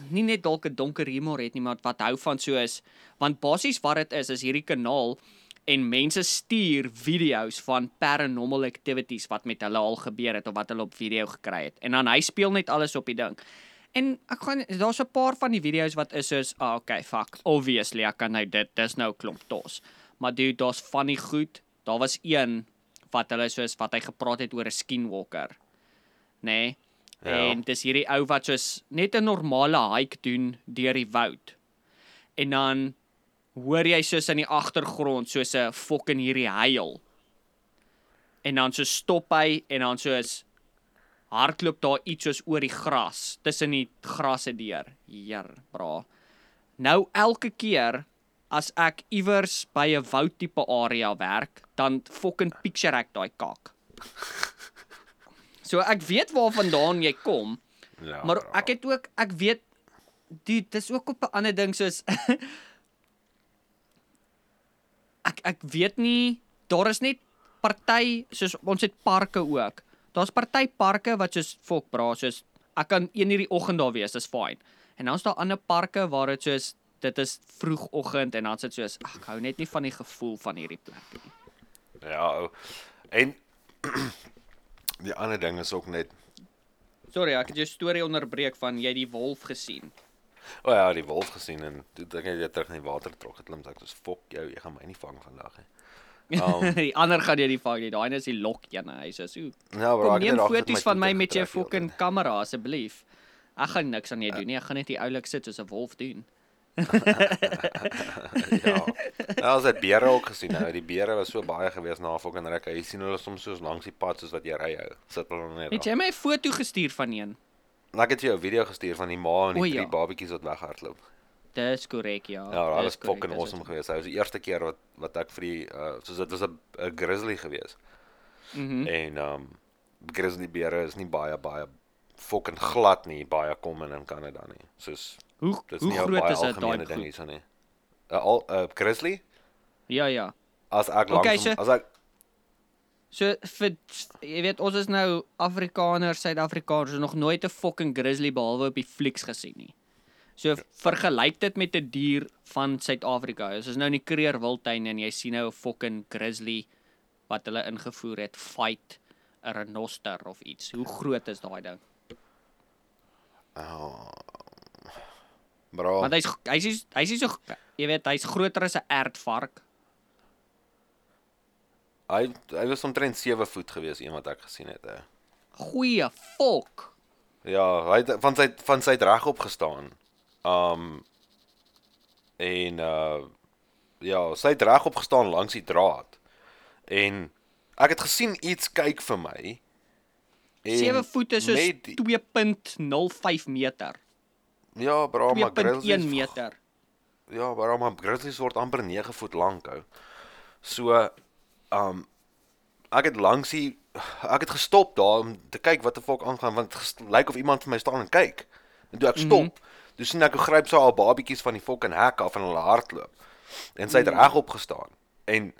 nie net dalk 'n donker humor het nie, maar wat hou van so is want basies wat dit is is hierdie kanaal en mense stuur video's van paranormal activities wat met hulle al gebeur het of wat hulle op video gekry het. En dan hy speel net alles op die ding. En ek gaan daar's 'n paar van die video's wat is soos, ah okay, fuck, obviously ek kan nou dit, dis nou klomp tos. Maar dude, daar's funny goed. Daar was een wat hulle soos wat hy gepraat het oor 'n skinwalker. Nê? Nee? Ja. En dis hierdie ou wat soos net 'n normale hike doen deur die woud. En dan hoor jy soos in die agtergrond soos 'n fucking hierdie huil. En dan so stop hy en dan soos hardloop daar iets soos oor die gras, tussen die grasse deur. Heer, bra. Nou elke keer as ek iewers by 'n woudtipe area werk, dan fucking picture ek daai kak. So ek weet waarvandaan jy kom, Ja. maar bro. ek het ook ek weet dude, dis ook op 'n ander ding soos ek ek weet nie daar is net party soos ons het parke ook. Daar's party parke wat soos fok bra soos ek kan een hierdie oggend daar wees, dis fyn. En dan's daar ander parke waar dit soos dit is vroegoggend en dan's dit soos ag, ek hou net nie van die gevoel van hierdie plek nie. Ja. ou. En die ander ding is ook net Sorry, ek het jou storie onderbreek van jy het die wolf gesien. O oh ja, die wolf gesien en toe dink ek jy terug in die water trok so ek was fok jou, jy gaan my nie vang vandag nie. Um, die ander gaan jy nie vang nie. Daai is die lok ene. Hy sê so. ja, bro, Kom het neem foto's van my met jou die fucking kamera asseblief. Ek gaan niks aan jou doen nie. Ek gaan net hier oulik sit soos 'n wolf doen. Ja. Ja, ons het beere ook gesien nou. Die beere was so baie gewees na fucking ruk. Jy sien hulle soms soos langs die pad soos wat jy ry hou. Sit hulle net. Het jy my 'n foto gestuur van een? En Ek het jou 'n video gestuur van die ma en die O, drie ja. babetjies wat weghardloop. Dis korrek, ja. Ja, dit was fucking awesome geweest. Dit was die eerste keer wat wat ek vir die uh soos dit was 'n grizzly geweest. Mhm. En um grizzly beere is nie baie baie fucking glad nie, baie kom in in Kanada nie. Soos Hoe dis hoe groot is dit daai ding goed? hierso nie. 'n al 'n grizzly Ja, ja. as ek langs Okay, so- as ek So vir jy weet ons is nou Afrikaners, Suid-Afrikaners, nog nooit 'n fucking grizzly behalwe op die flieks gesien nie. So vergelyk dit met 'n dier van Suid-Afrika. Ons is nou in die Kruger Wildtuin en jy sien nou 'n fucking grizzly wat hulle ingevoer het fight 'n renoster of iets. Hoe groot is daai ding? oh, bro, Want hy's hy's hy's so jy weet hy's groter as 'n ertvark. hy hy was omtrent 7 voet gewees een wat ek gesien het. Hè. Goeie fok. Ja, hy het van sy van sy het regop gestaan. Um en uh ja, sy het regop gestaan langs die draad. En ek het gesien iets kyk vir my. 7 voet is die- 2.05 meter. Ja, bro, maar 2.1 grizzlies meter. Ja, bro, maar grizzlies word amper 9 voet lank ou. So um ek het langs die ek het gestop daar om te kyk wat die fuck aangaan want ges- lyk of iemand vir my staan en kyk. En toe ek stop, mm -hmm. toe sien ek hoe gryp sy al babietjies van die fucking hek af en hulle hardloop. En sy het Mm. regop gestaan. En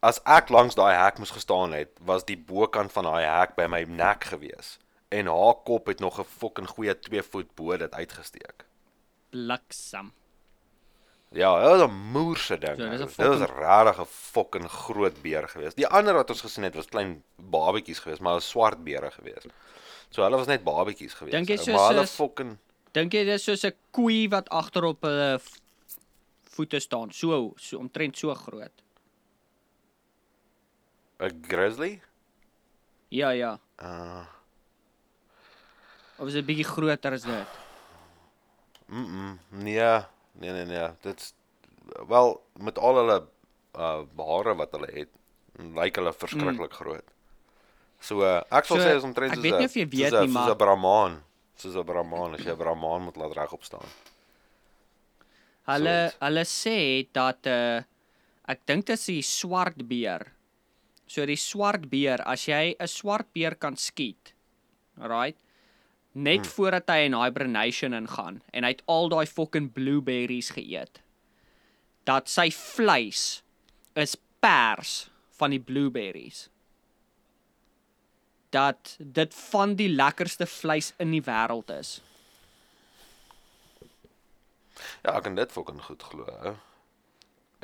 as ek langs daai hek moes gestaan het, was die bokant van daai hek by my nek gewees. En haar kop het nog 'n fucking goeie 2 voet bo dit uitgesteek. Bliksem. Ja, dit was 'n moerse ding. So, So, 'n dit was regtig 'n fucking groot beer geweest. Die ander wat ons gesien het was klein babetjies geweest, maar 'n swart beere geweest. So hulle was net babetjies geweest. Dink jy soos- maar hulle fucking Dink jy dis soos 'n koei wat agter op hulle v- voete staan, so so omtrent so groot. 'n grizzly? Ja, ja. Uh, Of is dit bietjie groter as dit? mm, -mm nee, nee nee nee. Dit's wel met al hulle uh hare wat hulle het, lyk hulle verskriklik mm. groot. So uh, ek sal So, sê is omtrent ek soos weet 'n- nie of jy soos weet 'n- nie, soos maar- 'n brahmaan, soos 'n brahmaan, as jy 'n brahmaan moet laat regop staan. Hulle Soort. hulle sê dat uh ek dink dit is die swart beer. So die swart beer, as jy 'n swart beer kan skiet. Alright. Net hmm. voordat hy in hibernation ingaan en hy het al daai fucking blueberries geëet. dat sy vleis is pers van die blueberries. Dat dit van die lekkerste vleis in die wêreld is. Ja, ek kan dit fucking goed glo. Ou.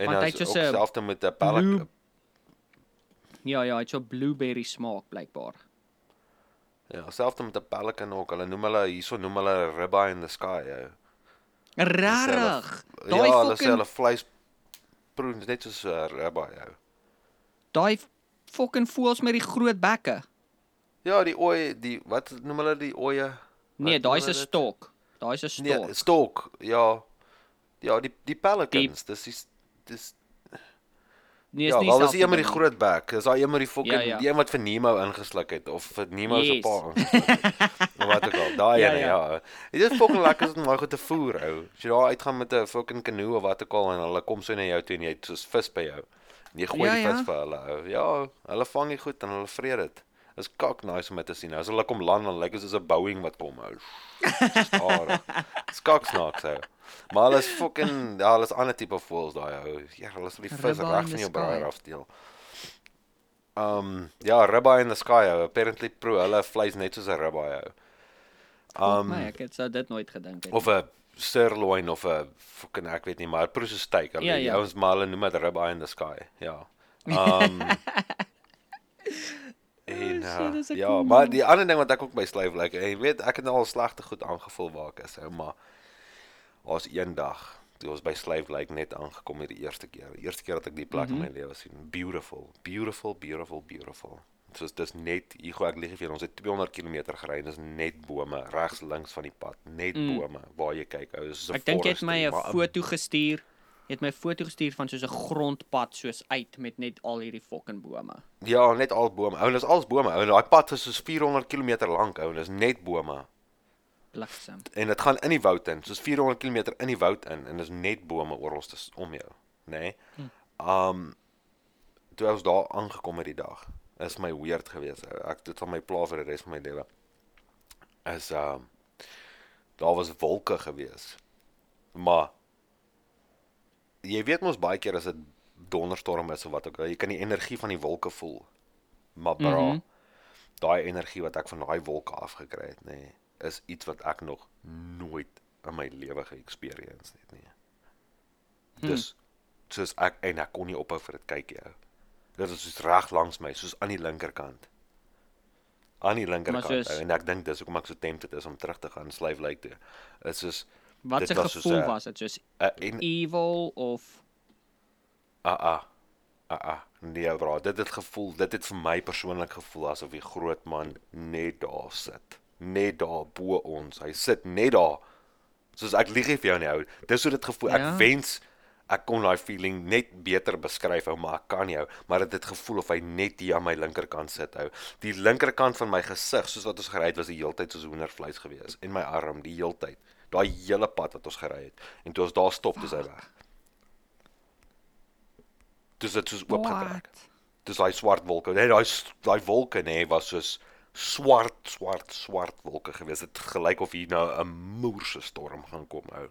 En Want hy het 'n selfs met 'n pellik blue- Ja, ja, hy het so blueberry smaak blykbaar. Ja, selfs met 'n pelican ook. Hulle noem hulle hierso noem hulle ribeye in the sky. Ou. Rarig. Ja, Daai hulle sê fucking hulle vleis proe net soos 'n ribeye. Ou. daai fucking voels met die groot bekke. Ja, die ooi, die wat noem hulle die ooe? Nee, daai is 'n stok. Daai is 'n Nee, stok. stok. Ja. Ja, die die pelicans, dis die dis Nee, is ja, nie wel is dieselfde die een met die groot bek. Dis daai een met die fucking Ja, ja. die een wat vir Nemo ingesluk het of vir Nemo se Yes. pa ingesluk het. Of wat ook al. Daai Ja, ene, ja. ja. Dit is fucking lekker om daai goed te voer, ou. As jy daar uitgaan met 'n fucking kanoe of wat ook al en hulle kom so na jou toe en jy het soos vis by jou. En jy gooi Ja, die vis ja. vir hulle, ou. Ja, hulle vang dit goed en hulle vreet dit. Is kak nice om dit te sien. As hulle kom land dan lyk dit soos 'n Boeing wat kom, ou. Stadig. Skak snaaks, ou. Maar hulle is fucking ja, hulle is ander tipe voels daai ou. Ja, hulle sal die vis reg van jou braaier afdeel. Um ja, ribeye in the sky. Ou. Apparently pro hulle vleis net soos 'n ribeye. ou. Um, my, ek het sou dit nooit gedink het. of 'n sirloin of 'n fucking ek weet nie, maar pro so steak. Hulle Ja, ja. ouens maar hulle noem dit ribeye in the sky. Ja. Um En Oh, shit, uh, ja, cool maar die ander ding wat ek ook by slyf like, jy weet ek het nou al slegte goed aangevoel waar ek is, ou, maar was eendag toe ons by Slave Lake net aangekom het die eerste keer. Die eerste keer dat ek die plek mm -hmm. in my lewe sien. Beautiful, beautiful, beautiful, beautiful. Soos dis net gou ek lieg vir ons het 200 km gery en dis net bome regs links van die pad, net Mm. bome waar jy kyk. Ou, dis 'n Ek dink jy het my 'n foto gestuur. Jy het my 'n foto gestuur van soos 'n grondpad soos uit met net al hierdie fucking bome. Ja, net al bome. Ou, dis als bome. Ou, daai pad is soos 400 km lank, ou, en dis net bome. Bliksem. en dit gaan in die woud in, soos 400 km in die woud in en dis net bome oral om jou, nê? Nee? Um toe ons daar aangekom het die dag, is my weird geweest. ou. Ek dit van my pla vir die res van my lewe. Is um daar was wolke geweest. Maar jy weet mos baie keer as dit donderstorm is of wat ook al, jy kan die energie van die wolke voel. Maar bra, mm. -hmm. daai energie wat ek van daai wolke afgekry het, nê, nee, is iets wat ek nog nooit in my lewe ge-experience het nie. Dus soos ek en ek kon nie ophou vir dit kyk nie. ou. Dit is soos reg langs my, soos aan die linkerkant. Aan die linkerkant. soos- en ek dink dis hoekom ek so tempted is om terug te gaan Slyf Lake toe. Dit is soos Wat soos gevoel 'n- was dit? Soos 'n en evil of Ah ah. Ah ah. Nee bro, dit het gevoel, dit het vir my persoonlik gevoel asof die groot man net daar sit. Net daar bo ons. Hy sit net daar. Soos ek lieg vir jou nie ou. Dis hoe dit gevoel. Ek Ja. wens ek kon daai feeling net beter beskryf ou, maar ek kan nie ou. Maar dit het gevoel of hy net hier aan my linkerkant sit ou. Die linkerkant van my gesig, soos wat ons gery het, was die heeltyd soos hoendervleis gewees en my arm die heeltyd. Daai hele pad wat ons gery het. En toe ons daar stop, dis hy weg. Dis dit soos oopgetrek. Dis daai swart wolke. Nee, daai daai wolke nê was soos swart, swart, swart wolke gewees. Dit gelyk of hier nou 'n moerse storm gaan kom ou.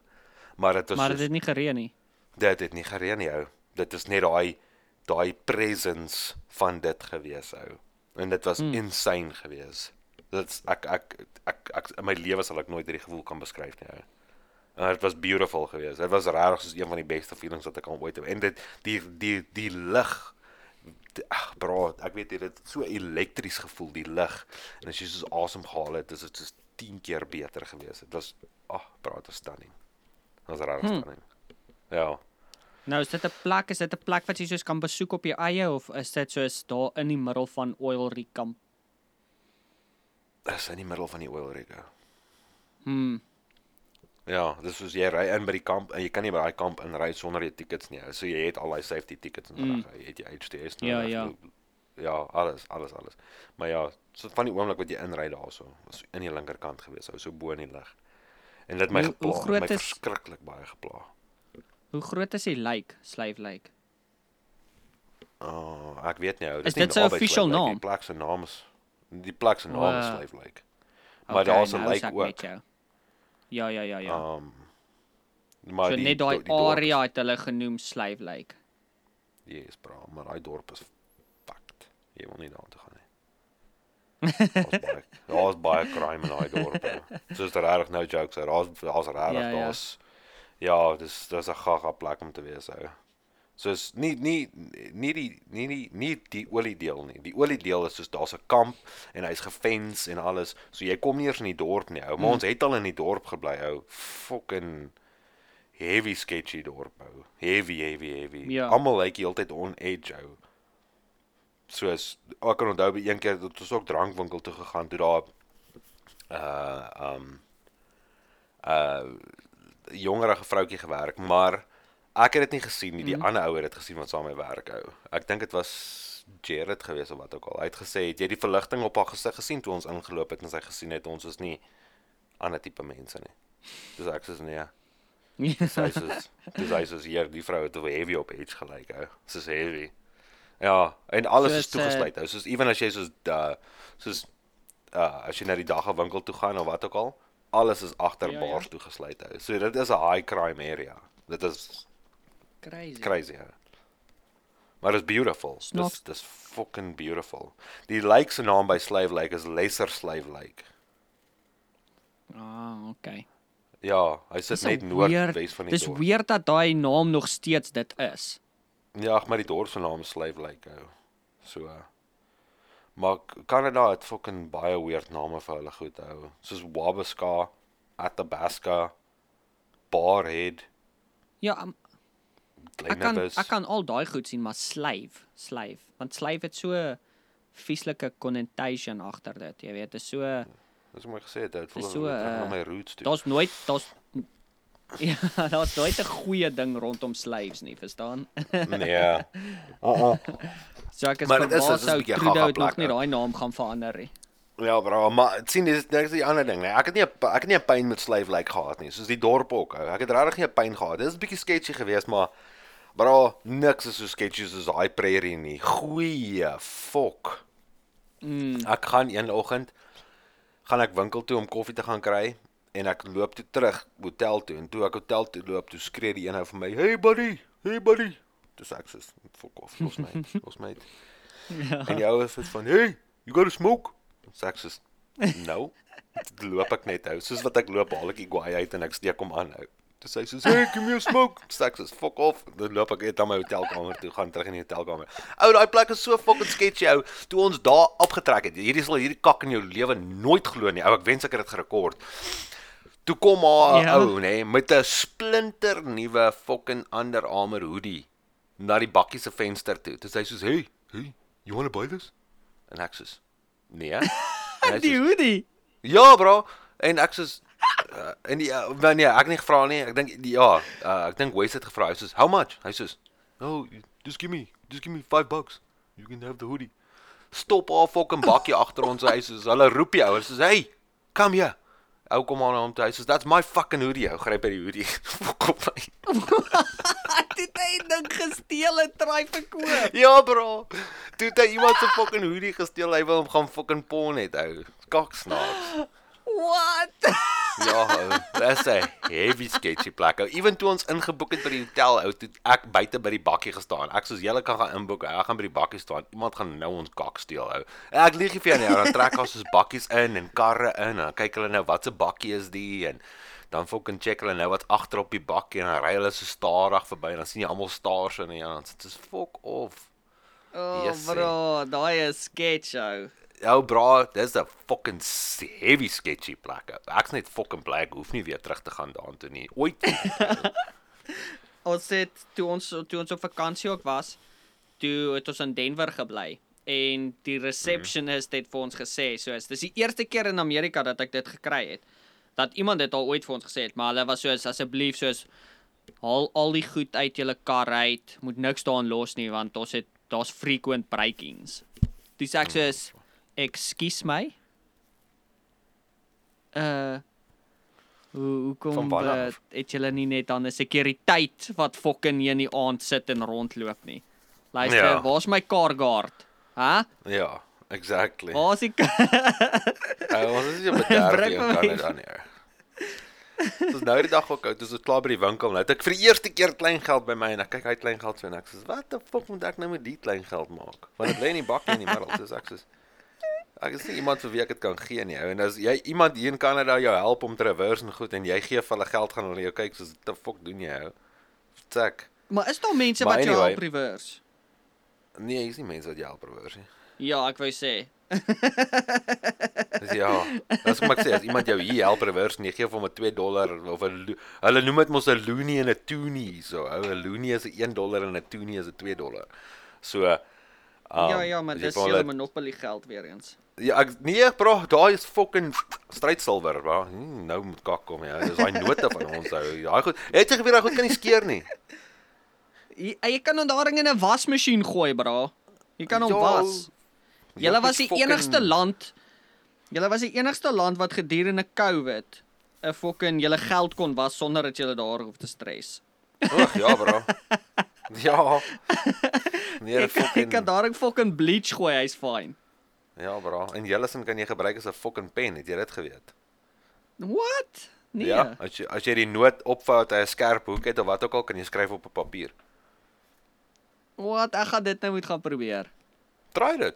Maar dit was maar dit het nie gereën nie. dit het nie gereën nie ou. Dit is net daai daai presence van dit gewees ou. En dit was hmm. insane gewees. Dit's ek ek ek, ek in my lewe sal ek nooit hierdie gevoel kan beskryf nie ou. En dit was beautiful geweest. Dit was regtig soos een van die beste feelings wat ek al ooit het. En dit die die die lig ag bro, ek weet jy dit het so elektries gevoel die lig. En as jy soos asem gehaal het, is dit soos 10 keer beter geweest. Dit was ag bro, dit was stunning. Dit was regtig hmm. stunning. Ja. Nou is dit 'n plek, is dit 'n plek wat jy soos kan besoek op jou eie of is dit soos daar in die middel van oil rig kamp? Dis in die middel van die oil rig. Hmm. Ja, dis soos jy ry in by die kamp en jy kan nie by daai kamp inry sonder jy tickets nie. So jy het al daai safety tickets en Mm. Jy het jou HTS Ja, reg, ja. jy- Ja, alles, alles, alles. Maar ja, so van die oomblik wat jy inry daarso, was in die linkerkant gewees, ou so bo in die lig. En dit my Hoe- hoe gepla, groot my is- verskriklik baie gepla. Hoe groot is die lake, Slave Lake? Oh, ek weet nie ou. Is nie dit sy official naam? Die plek se naam is die plek se naam is O, Slave Lake. Maar daar's 'n nou is ek ook. met jou. Ja, ja, ja, ja. Um Maar So net daai area het hulle genoem Slave Lake. is- Yes, bro, maar daai dorp is fucked. Jy wil nie daartoe gaan nie. Daar's baie daar's baie crime in daai dorp. bro. Soos daar reg nou jokes, daar daar's daar's reg Ja, ja. daar's ja, dis dis 'n gaga plek om te wees ou. Soos nie nie nie die nie nie nie die olie deel nie. Die olie deel is soos daar's 'n kamp en hy's gefens en alles. So jy kom nie eens in die dorp nie ou. Maar Mm. ons het al in die dorp gebly ou. Fucking heavy sketchy dorp ou. Heavy heavy heavy. Ja. Almal lyk like heeltyd on edge ou. Soos ek kan onthou by een keer dat ons ook drankwinkel toe gegaan toe daar uh um uh jongerige vroutjie gewerk, maar ek het dit nie gesien nie. Die mm. ander ou het dit gesien wat saam met my werk hou. Ek dink dit was Jared gewees of wat ook al. Hy het gesê, "Het jy die verligting op haar gesig gesien toe ons ingeloop het en sy gesien het ons is nie ander tipe mense nie." Dis ek sê nee. Sy sê dis hy sê hier die vrou het heavy op edge gelyk ou. Dis heavy. Ja, en alles is Soos, eh, toegesluit. ou. Soos ewen as jy soos uh soos uh as jy na die dagwinkel toe gaan of wat ook al, alles is agter Ja, ja, ja. bars toegesluit hou. So dit is 'n high crime area. Dit is Crazy. crazy. Ou. Maar dit is beautiful. Dis dis fucking beautiful. Die lake se naam by Slave Lake is Lesser Slave Lake. Ah, okay. Ja, hy sit Dis net noordwes van die Dis dorp. weird dat daai naam nog steeds dit is. Ja, ag, maar die dorp se naam is Slave Lake ou. So. uh, Maar K- Canada het fucking baie weird name vir hulle goed hou. Soos Wabasca, Athabasca, Barhead, Ja, um, ek kan Glennevis. ek kan al daai goed sien, maar slave, slave, want slave het so vieslike connotation agter dit. Jy weet, dit is so Dis mooi gesê, dit voel Dis so, so, na uh, my roots toe. daar's nooit daar's Ja, daar's nooit 'n goeie ding rondom slaves nie, verstaan? Nee. Uh-uh. So ek is Maar dit is- verbaas dit is 'n bietjie Trudeau gaga het nog plek, nie ou. daai naam gaan verander nie. Ja, bro, maar sien dis dis die ander ding, nee. Ek het nie ek het nie 'n pyn met Slave Lake gehad nie, soos die dorp ook. Ek het regtig nie 'n pyn gehad. Dit is 'n bietjie sketchy geweest, maar bro, niks is so sketchy soos daai prairie nie. Goeie fok. Mm. Ek gaan een oggend gaan ek winkel toe om koffie te gaan kry en ek loop toe terug hotel toe en toe ek hotel toe loop, toe skree die een ou vir my, "Hey buddy, hey buddy." Dis ek sê, "Fok off, los my, los my." Ja. En die ou is van, "Hey, you got to smoke?" Sê ek sê, "No." Toe loop ek net ou, soos wat ek loop, haal ek die guai uit en ek steek hom aan ou. Dis hy sê, "Hey, give me a smoke." Sê ek sê, "Fok off." Dan loop ek net na my hotelkamer toe, gaan terug in die hotelkamer. Ou, daai plek is so fucking sketchy ou. Toe ons daar opgetrek het. Hierdie sal hierdie kak in jou lewe nooit glo nie. Ou, ek wens ek het dit gerekord. Toe kom haar Ja. ou, nê, met 'n splinter nuwe fucking Under Armour hoodie na die bakkie se venster toe. Toe sê hy soos, "Hey, hey, you want to buy this?" En ek sê, "Nee." Die soos, hoodie. Ja, bro. En ek sê uh, en die uh, wel, nee, ek het nie gevra nie. Ek dink ja, uh, ek dink Wes het gevra. Hy sê, "How much?" Hy sê, "Oh, just give me, just give me 5 bucks. You can have the hoodie." Stop haar fucking bakkie agter ons huis. Soos hulle roep die ouers, soos, "Hey, come here." Ou kom aan hom toe. Hy sê, "That's my fucking hoodie." Ou gryp by die hoodie. Fok op my. Dit het ding gesteel en try verkoop. Ja, bro. Toe het hy iemand se fucking hoodie gesteel. Hy wou hom gaan fucking pon het, ou. Kak snaaks. What? Ja, ou, dis 'n heavy sketchy plek. Ou, ewen toe ons ingeboek het by die hotel, ou, toe ek buite by die bakkie gestaan. Ek soos julle kan gaan inboek. Ek gaan by die bakkie staan. Iemand gaan nou ons kak steel, ou. En Ek lieg nie vir jou nie. ou. Dan trek ons soos bakkies in en karre in en dan kyk hulle nou wat se bakkie is die en dan fucking check hulle nou wat agter op die bakkie en dan ry hulle so stadig verby en dan sien jy almal stars in en ja, dan sit dit fuck off. Oh, Yes, bro, daai is sketch ou. Ou bra, dis 'n fucking heavy sketchy plek. Ek's net fucking bly ek hoef nie weer terug te gaan daartoe nie. Ooit. Ons het toe ons toe ons op vakansie ook was, toe het ons in Denver gebly en die receptionist het vir ons gesê, soos dis die eerste keer in Amerika dat ek dit gekry het. Dat iemand dit al ooit vir ons gesê het, maar hulle was soos asseblief soos haal al die goed uit julle kar uit, moet niks daarin los nie want ons het daar's frequent breakings. Dis ek soos ekskuus my. Uh Hoe hoekom Van waar uh, af? het julle nie net dan 'n sekuriteit wat fucking hier in die aand sit en rondloop nie? Luister, Ja. waar's my car guard? Hæ? Ja, exactly. Waar's die Ou, ons is nie bederf Bring in Kanada nie. Dis nou die dag ook oud, dis klaar by die winkel. Nou het ek vir die eerste keer klein geld by my en ek kyk het klein geld so en ek sê, "Wat die fuck moet ek nou met die klein geld maak?" Want dit lê in die bakkie in die middel, soos ek sê. Ek is nie iemand vir wie ek dit kan gee nie, ou. En as jy iemand hier in Kanada jou help om te reverse en goed en jy gee vir hulle geld gaan hulle jou kyk soos, "What the fuck doen jy, ou?" Check. Maar is daar mense Maar wat jou anyway. help reverse? Nee, hier's nie mense wat jou help reverse nie. Ja, ek wou sê. Dis ja. Dis kom ek sê as iemand jou hier help reverse en jy gee vir hom 'n 2 dollar of 'n hulle noem dit mos 'n loonie en 'n toonie so. Ou 'n loonie is 'n 1 dollar en 'n toonie is 'n 2 dollar. So um, ja, ja, maar jy dis julle hulle- monopoly geld weer eens. Ja, ek nee, bro, daai is fucking strydsilwer, bro. Hmm, nou moet kak kom ja. Dis daai note van ons ou. Daai goed. Het jy geweet daai goed kan nie skeer nie. Jy, jy kan hom daarin in 'n wasmasjien gooi, bra. Jy kan hom Ja, was. Julle Jakkie was die fucking- enigste land Julle was die enigste land wat gedurende COVID 'n fucking julle geld kon was sonder dat julle daar hoef te stres. Ag ja, bro. Ja. Nee, Ek, ek fucking kan daarin fucking bleach gooi, hy's fine. Ja, bro. En Jellison kan jy gebruik as 'n fucking pen, het jy dit geweet? What? Nee. Ja, as jy as jy die noot opvou uit 'n skerp hoek het of wat ook al kan jy skryf op 'n papier. What? Ek gaan dit nou moet gaan probeer. Try dit.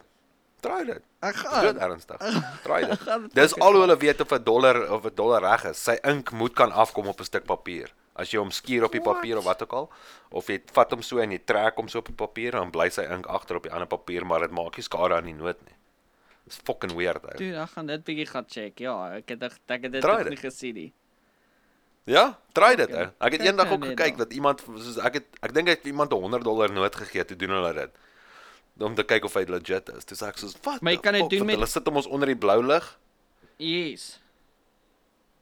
Try dit. Ek gaan. ernstig. Try dit. dit Dis al hoe hulle weet of 'n dollar of 'n dollar reg is. Sy ink moet kan afkom op 'n stuk papier. As jy hom skuur op die papier of wat ook al, of jy vat hom so en jy trek hom so op die papier, dan bly sy ink agter op die ander papier, maar dit maak nie skade aan die noot nie. Dis fucking weird ou. Dude, ek gaan dit bietjie gaan check. Ja, ek het ek, het dit nog nie gesien nie. Ja, try dit Okay. ou. Ek het eendag nou ook net gekyk dat iemand soos ek het ek dink hy het iemand 'n 100 dollar noot gegee toe doen hulle dit. Om te kyk of hy legit is. Dis ek soos wat? Maar jy kan dit doen met- hulle sit hom ons onder die blou lig. Yes.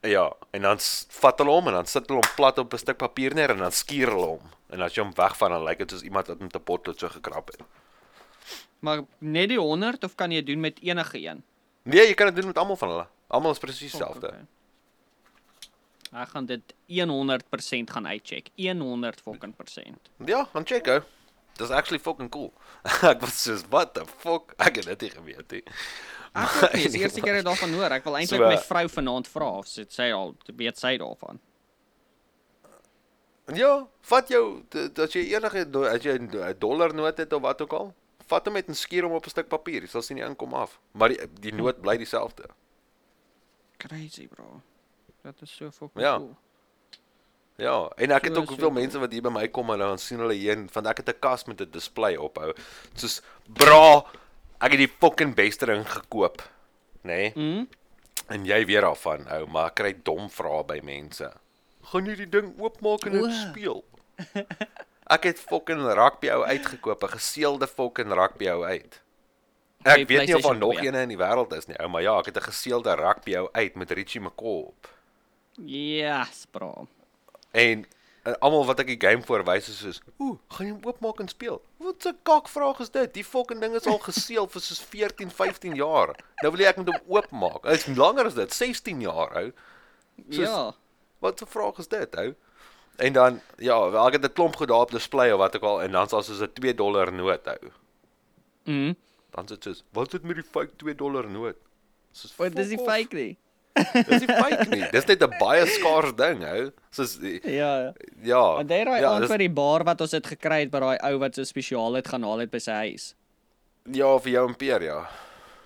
Ja, en dan vat hulle hom en dan sit hulle hom plat op 'n stuk papier neer en dan skuur hulle hom. En as jy hom wegvat dan lyk dit soos iemand wat met 'n potlood so gekrap het. Maar net die 100 of kan jy doen met enige een? Nee, jy kan dit doen met almal van hulle. Almal is presies Oh, dieselfde. okay. Ek gaan dit 100% gaan uitcheck. 100 fucking persent. Ja, dan check ou. Dis actually fucking cool. ek was soos what the fuck? Ek het dit nie geweet nie. Ek ook nie, dis die eerste keer ek daarvan hoor. Ek wil eintlik So, my vrou vanaand vra of sy sy al weet sy daarvan. Ja, vat jou as jy enige as jy 'n do- dollar noot het of wat ook al, vat hom met en skuur hom op 'n stuk papier. Jy sal sien die inkom af. Maar die die noot bly dieselfde. Crazy, bro. Dat is so fucking Ja. cool. Ja, en ek het So ook is hoeveel so mense wat hier by my kom en dan sien hulle hier want ek het 'n kas met 'n display ophou. Soos bra, ek het die fucking beste ding gekoop, nê? Nee? Mm. En jy weer daarvan, ou, maar ek kry dom vrae by mense. Gaan jy die ding oopmaak en dit O. speel? Ek het fucking rugby ou uitgekoop, 'n geseelde fucking rugby ou uit. Ek weet nie of daar nog 2. een in die wêreld is nie, ou, maar ja, ek het 'n geseelde rugby ou uit met Richie McCaw op. Yes, bro. En uh, almal wat ek die game voorwys is soos, "Ooh, gaan jy hom oopmaak en speel?" Wat 'n kakvraag is dit? Die fucking ding is al geseël vir soos 14, 15 jaar. Nou wil jy ek moet hom oopmaak. Dit is langer as dit, 16 jaar, ou. Soos- Ja. Wat 'n vraag is dit, ou? En dan ja, wel, ek het 'n klomp goed daar op display of wat ook al en dan sal soos 'n 2 dollar noot hou. Mm. Dan sit soos, "Wat het met die fake 2 dollar noot?" Soos, Wat dis die fake nie? Dis nie fake nie. Dis net 'n baie skaars ding, ou. Soos Ja, ja. ja. En daai daai ja, dis- by die bar wat ons het gekry het by daai ou wat so spesiaal het gaan haal het by sy huis. Ja, vir jou impeer, ja.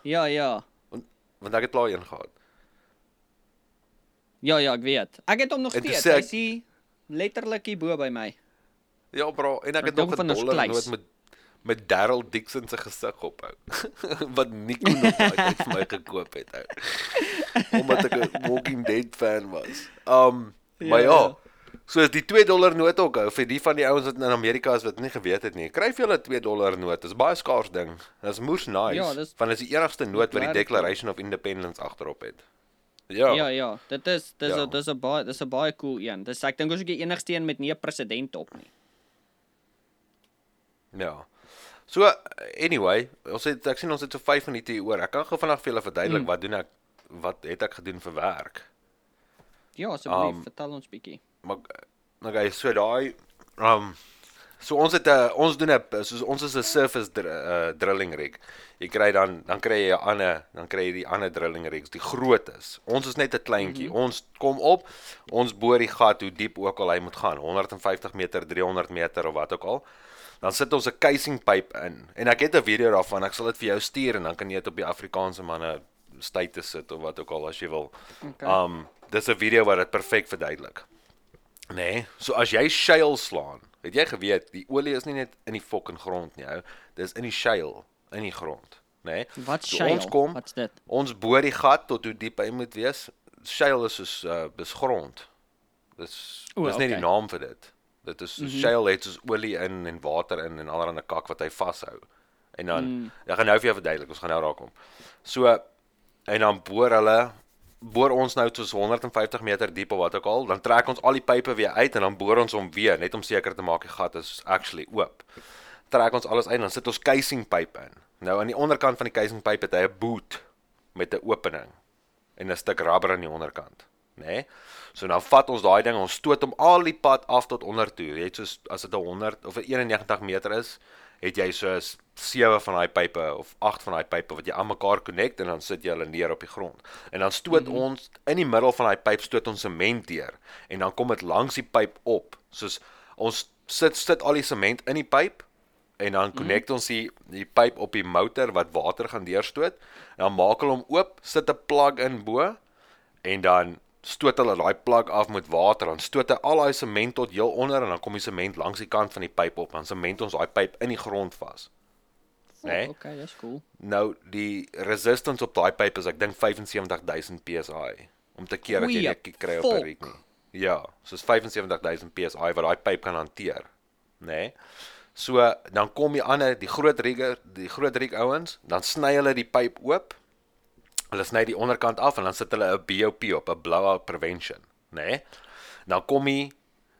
Ja, ja. Want want ek het klaar een gehad. Ja, ja, ek weet. Ek het hom nog En steeds. Hy sien letterlik hier bo by my. Ja, bro, en ek het dink nog 'n van ons dollar noot met met Daryl Dixon se gesig op hou. wat Nico nog daai tyd vir my gekoop het hou. Omdat ek 'n Walking Dead fan was. Um, maar Ja, ja. ja. So is die 2 dollar noot ook hou vir die van die ouens wat in Amerika is wat nie geweet het nie. Kry vir julle 'n 2 dollar noot. Dis baie skaars ding. Dis moers nice. Ja, dis- van is die enigste noot wat die Declaration of Independence agterop het. Ja. Ja, ja. Dit is dis Ja. dis 'n baie dis 'n baie cool een. Dis ek dink ons is die enigste een met nie 'n president op nie. Ja. So anyway, ons het ek sien ons het so 5 minute hier oor. Ek kan gou vinnig vir julle verduidelik Mm. wat doen ek wat het ek gedoen vir werk. Ja, asseblief, Um, vertel ons bietjie. Maar okay, so daai um So ons het 'n ons doen 'n soos ons is 'n surface dr, uh, drilling rig. Jy kry dan dan kry jy 'n ander dan kry jy die ander drilling rigs, die groot is. Ons is net 'n kleintjie. Mm -hmm. Ons kom op, ons boor die gat hoe diep ook al hy moet gaan, 150 meter, 300 meter of wat ook al. Dan sit ons 'n casing pyp in. En ek het 'n video daarvan. Ek sal dit vir jou stuur en dan kan jy dit op die Afrikaanse manne status sit of wat ook al as jy wil. Okay. Um dis 'n video wat dit perfek verduidelik. Nee, so as jy shale slaan, het jy geweet die olie is nie net in die fucking grond nie, ou. Dis in die shale, in die grond, nê? Nee? Wat So shale? ons kom- Wat's dit? Ons boor die gat tot hoe diep hy moet wees. Shale is soos uh dis grond. Dis O, dis net okay. die naam vir dit. Dit is mm -hmm. shale het soos olie in en water in en allerlei kak wat hy vashou. En dan mm. ek gaan nou vir jou verduidelik, ons gaan nou daar kom. So en dan boor hulle boor ons nou soos 150 meter diep of wat ook al, dan trek ons al die pype weer uit en dan boor ons hom weer net om seker te maak die gat is actually oop. Trek ons alles uit dan sit ons casing pype in. Nou aan die onderkant van die casing pype het hy 'n boot met 'n opening en 'n stuk rubber aan die onderkant, nê? Nee? So dan vat ons daai ding, ons stoot hom al die pad af tot onder toe. Jy het soos as dit 'n 100 of 'n 91 meter is, het jy soos 7 van daai pype of 8 van daai pype wat jy aan mekaar connect en dan sit jy hulle neer op die grond. En dan stoot mm -hmm. ons in die middel van daai pyp stoot ons sement deur en dan kom dit langs die pyp op. Soos ons sit sit al die sement in die pyp en dan connect ons die die pyp op die motor wat water gaan deurstoot. En dan maak hulle hom oop, sit 'n plug in bo en dan stoot hulle daai plug af met water. Dan stoot hy al daai sement tot heel onder en dan kom die sement langs die kant van die pyp op. Dan sement ons daai pyp in die grond vas. Nee. Okay, dis cool. Nou die resistance op daai pyp is ek dink 75000 psi om te keer dat jy dit kry op. 'n rig nie. Ja, soos 75000 psi wat daai pyp kan hanteer, nê? Nee? So dan kom die ander, die groot rigger, die groot rig ouens, dan sny hulle die pyp oop. Hulle sny die onderkant af en dan sit hulle 'n BOP op, 'n blowout prevention, nê? Nee? Dan kom die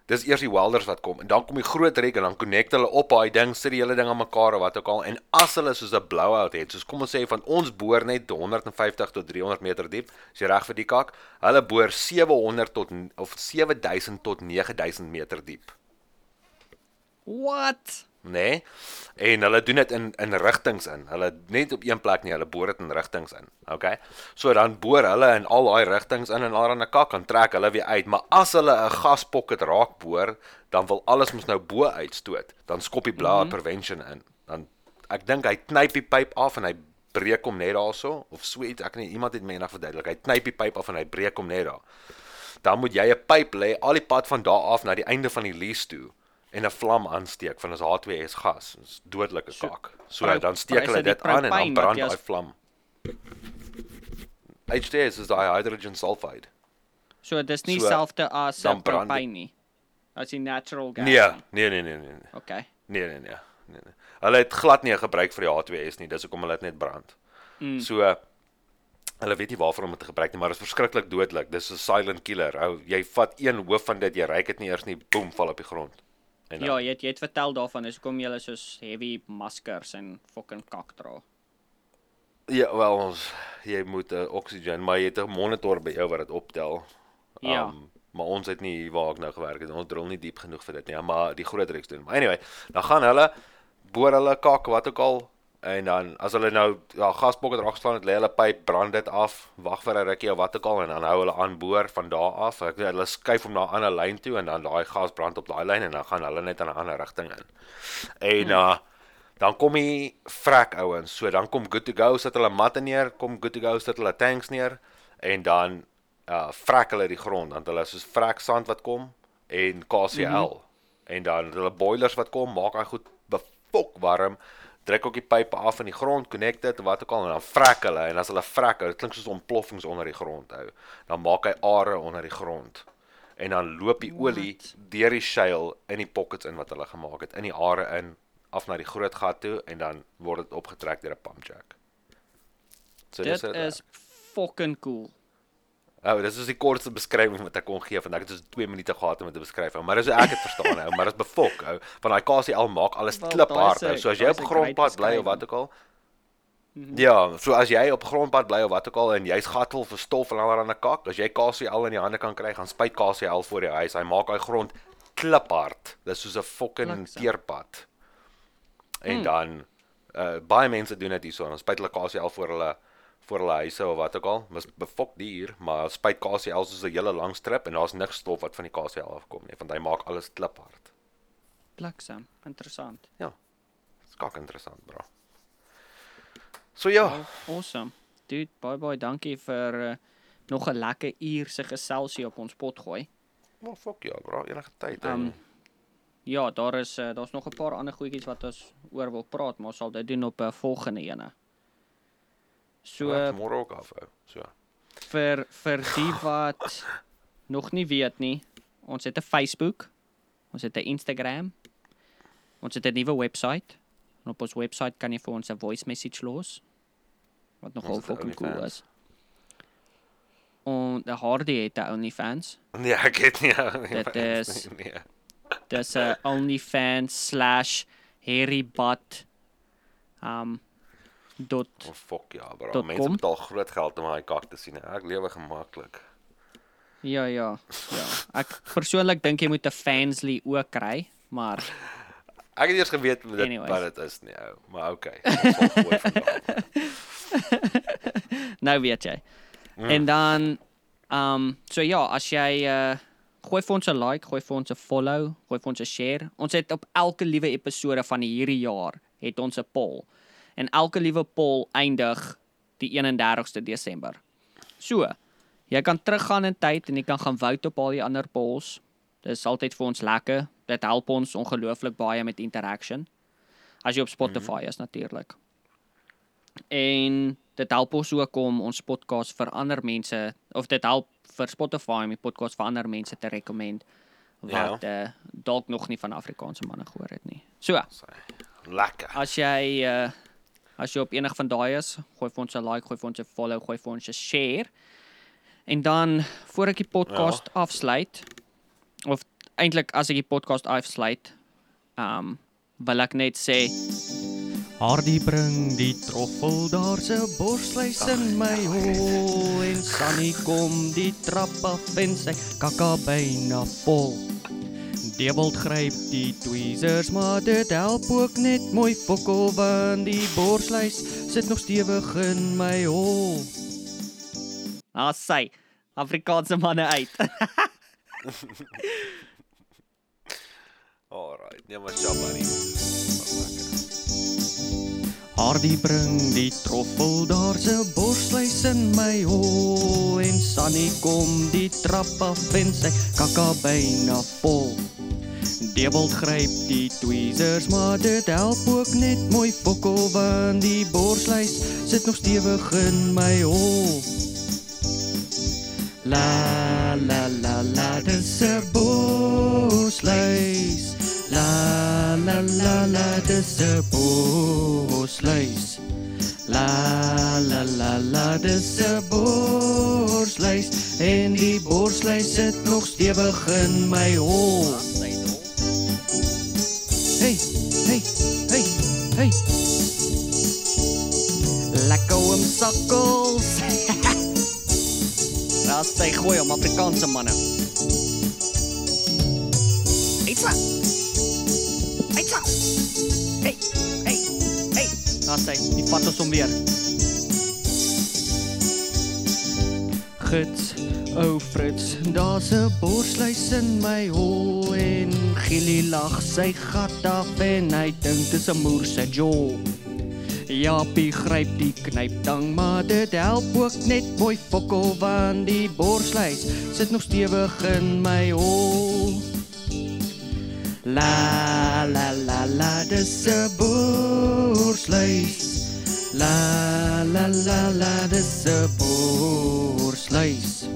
Dis eers die welders wat kom en dan kom die groot rek en dan connect hulle op daai ding, sit die hele ding aan mekaar of wat ook al en as hulle soos 'n blowout het, soos kom ons sê van ons boor net 150 tot 300 meter diep, as jy reg vir die kak, hulle boor 700 tot of 7000 tot 9000 meter diep, What? Nê? Nee? En hulle doen dit in in rigtings in. Hulle net op een plek nie, hulle boor dit in rigtings in. Okay? So dan boor hulle in al daai rigtings in en allerlei kak en trek hulle weer uit, maar as hulle 'n gaspokket raak boor, dan wil alles mos nou bo uitstoot. Dan skop die blower mm -hmm. prevention in. Dan ek dink hy knyp die pyp af en hy breek hom net daarso of so iets. Ek weet nie iemand het my eendag verduidelik. Hy knyp die pyp af en hy breek hom net daar. Dan moet jy 'n pyp lê al die pad van daar af na die einde van die lease toe en 'n vlam aansteek van ons H2S gas. Dis dodelike kak. So pro- dan steek hulle dit aan en dan brand as- daai vlam. HTS is daai hydrogen sulfide. So dis nie So, dieselfde as brand dit. propane nie. As die natural gas. Nee, nee, nee, nee, nee. Okay. Nee nee nee. Nee nee. Hulle het glad nie gebruik vir die H2S nie. Dis hoekom hulle dit net brand. Mm. So hulle weet nie waarvoor om dit te gebruik nie, maar dit is verskriklik dodelik. Dis 'n silent killer. Ou, jy vat een hoof van dit, jy ryk dit nie eers nie, boem, val op die grond. En Ja, jy het, jy het vertel daarvan is hoekom jy soos heavy maskers en fucking kak dra. ja, wel ons jy moet 'n uh, oxygen, maar jy het 'n monitor by jou wat dit optel. Ja. maar ons het nie hier waar ek nou gewerk het. Ons drill nie diep genoeg vir dit nie, maar die groot reeks doen. Maar anyway, dan gaan hulle boor hulle kak wat ook al en dan as hulle nou ja gaspokket raak geslaan het, lê hulle pyp, brand dit af, wag vir 'n rukkie of wat ook al en dan hou hulle aan boor van daar af. Ek hulle skuif hom na 'n ander lyn toe en dan daai gas brand op daai lyn en dan gaan hulle net in 'n ander rigting in. En uh dan kom die vrek ouens. So dan kom good to go, sit hulle matte neer, kom good to go, sit hulle tanks neer en dan uh vrek hulle die grond. Dan het hulle soos vrek sand wat kom en KCl. Mm -hmm. En dan hulle boilers wat kom, maak hy goed befok warm. Druk ook die pype af in die grond, connect dit wat ook al en dan vrek hulle en as hulle vrek, dit klink soos ontploffings onder die grond hou. Dan maak hy are onder die grond. En dan loop die olie deur die shale in die pockets in wat hulle gemaak het, in die are in af na die groot gat toe en dan word dit opgetrek deur 'n pump jack. So Dit dit is fucking cool. Oh, dis is die kortste beskrywing wat ek kon gee want ek het dus 2 minute gehad om dit te beskryf. ou, Maar dis ek dit verstaan ou, maar dit is befok ou. Van daai KCL maak alles Wel, kliphard ou. 'n- So as jy op 'n grondpad bly of wat ook al. Ja, so as jy op grondpad bly of wat ook al en jy's gatvol vir stof en allerlei kak, as jy KCL in die hande kan kry, gaan spuit KCL voor jou huis. Hy maak daai grond kliphard. Dis soos 'n fucking teerpad. En Hmm. dan uh baie mense doen dit hierso. Ons spuit hulle KCL voor hulle voor hulle huise of wat ook al. Mis befok duur, maar spuit KCL soos 'n hele lang strip en daar's niks stof wat van die KCL afkom nie, want hy maak alles kliphard. Bliksem. Interessant. Dis kak interessant, bro. So ja, Oh, awesome. Dude, baie baie dankie vir uh, nog 'n lekker uur se geselsie op ons pot gooi. maar fuck ja, bro, enige tyd. Um, en ja, daar is uh, daar's nog 'n paar ander goedjies wat ons oor wil praat, maar ons sal dit doen op 'n uh, volgende ene. So môre ook afhou. So. vir vir die wat nog nie weet nie, ons het 'n Facebook, ons het 'n Instagram, ons het 'n nuwe webwerf. En op ons webwerf kan jy vir ons 'n voice message los wat nogal het 'n fucking cool OnlyFans. is. En die Hardy het 'n OnlyFans. Nee, ek het nie. Dit is- nee. Dis 'n OnlyFans slash Harrybot um dot Oh, fuck ja, bro. Dot Mense com? betaal groot geld om daai kak te sien. Ek lewe gemaklik. Ja ja. Ja. Ek persoonlik dink jy moet 'n Fansly ook kry, maar Ek het eers geweet dit Anyways. wat dit is nie, ou, maar okay. nou weet jy. Mm. En dan um so ja, as jy uh gooi vir ons 'n like, gooi vir ons 'n follow, gooi vir ons 'n share. Ons het op elke liewe episode van hierdie jaar het ons 'n poll. En elke liewe poll eindig die 31ste Desember. So, jy kan teruggaan in tyd en jy kan gaan vote op al die ander polls. Dis altyd vir ons lekker. Dit help ons ongelooflik baie met interaction. As jy op Spotify mm -hmm. is natuurlik. En dit help ons ook om ons podcast vir ander mense of dit help vir Spotify om die podcast vir ander mense te recommend wat ja. uh, dalk nog nie van Afrikaanse manne gehoor het nie. So, Lekker. as jy uh, as jy op enig van daai is, gooi vir ons 'n like, gooi vir ons 'n follow, gooi vir ons 'n share. En dan voor ek die podcast ja. afsluit of eintlik as ek die podcast afsluit, ehm um, wil ek net sê Hardy bring die troffel daar se borsluis in my hol en Sunny kom die trap af en sy kakka byna vol. Dewald gryp die tweezers maar dit help ook net mooi fokol want die borsluis sit nog stewig in my hol. Ah sy Afrikaanse manne uit. Alright. Nee, maar ja, buddy. Lekker. Hardy bring die troffel daar se borsluis in my hol en Sunny kom die trap af en sy kakka byna vol. Dewald gryp die tweezers maar dit help ook net mooi fokol want die borsluis sit nog stewig in my hol. La la la la dis 'n borsluis. La la la la dis 'n borsluis. La la la la dis 'n borsluis en die borsluis sit nog stewig in my hol. Hey, hey, hey, hey. Lekker oom sakkels. Daar sê gooi om Afrikaanse manne. Eetsa. Eetsa. Hey, hey, hey. Daar sê, die vat ons om weer. Gits, ou Frits, daar's 'n borsluis in my hol en Gilly lag sy gat af en hy dink dis 'n moer se jaw. Japie gryp die knyptang, maar dit help ook net mooi fokol want die borsluis sit nog stewig in my hol. La la la la dis 'n borsluis. La la la la dis 'n borsluis.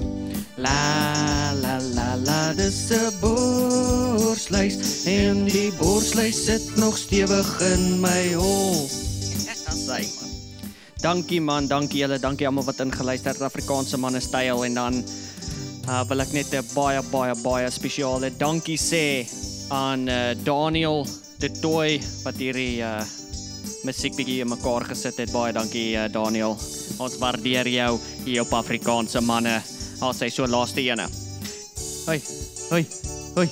La la la la dis 'n borsluis en die borsluis sit nog stewig in my hol. Sy man. Dankie man, dankie julle, dankie almal wat ingeluister het Afrikaanse manne styl en dan uh, wil ek net 'n baie baie baie spesiale dankie sê aan uh, Daniel de Toy wat hierdie uh, musiek bietjie in mekaar gesit het. Baie dankie uh, Daniel. Ons waardeer jou hier op Afrikaanse manne asexual last ene. Oi, oi, oi,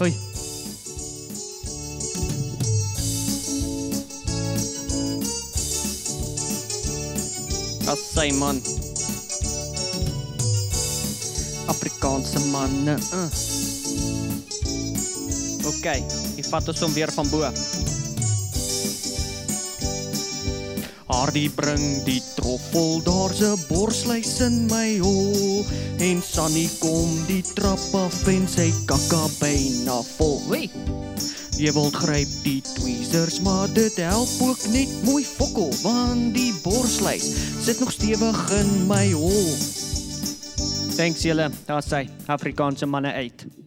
oi. Assai man. Afrikaanse manne. Uh. Oké, okay, die vat ons hom weer van bo. Hardie bring die troffel, daar's 'n borsluis in my hol en Sunny kom die trap af en sy kakka byna vol. Wee, Jy wil gryp die tweezers, maar dit help ook net mooi fokkel want die borsluis sit nog stewig in my hol. thanks julle. Daar's sy Afrikaanse manne uit.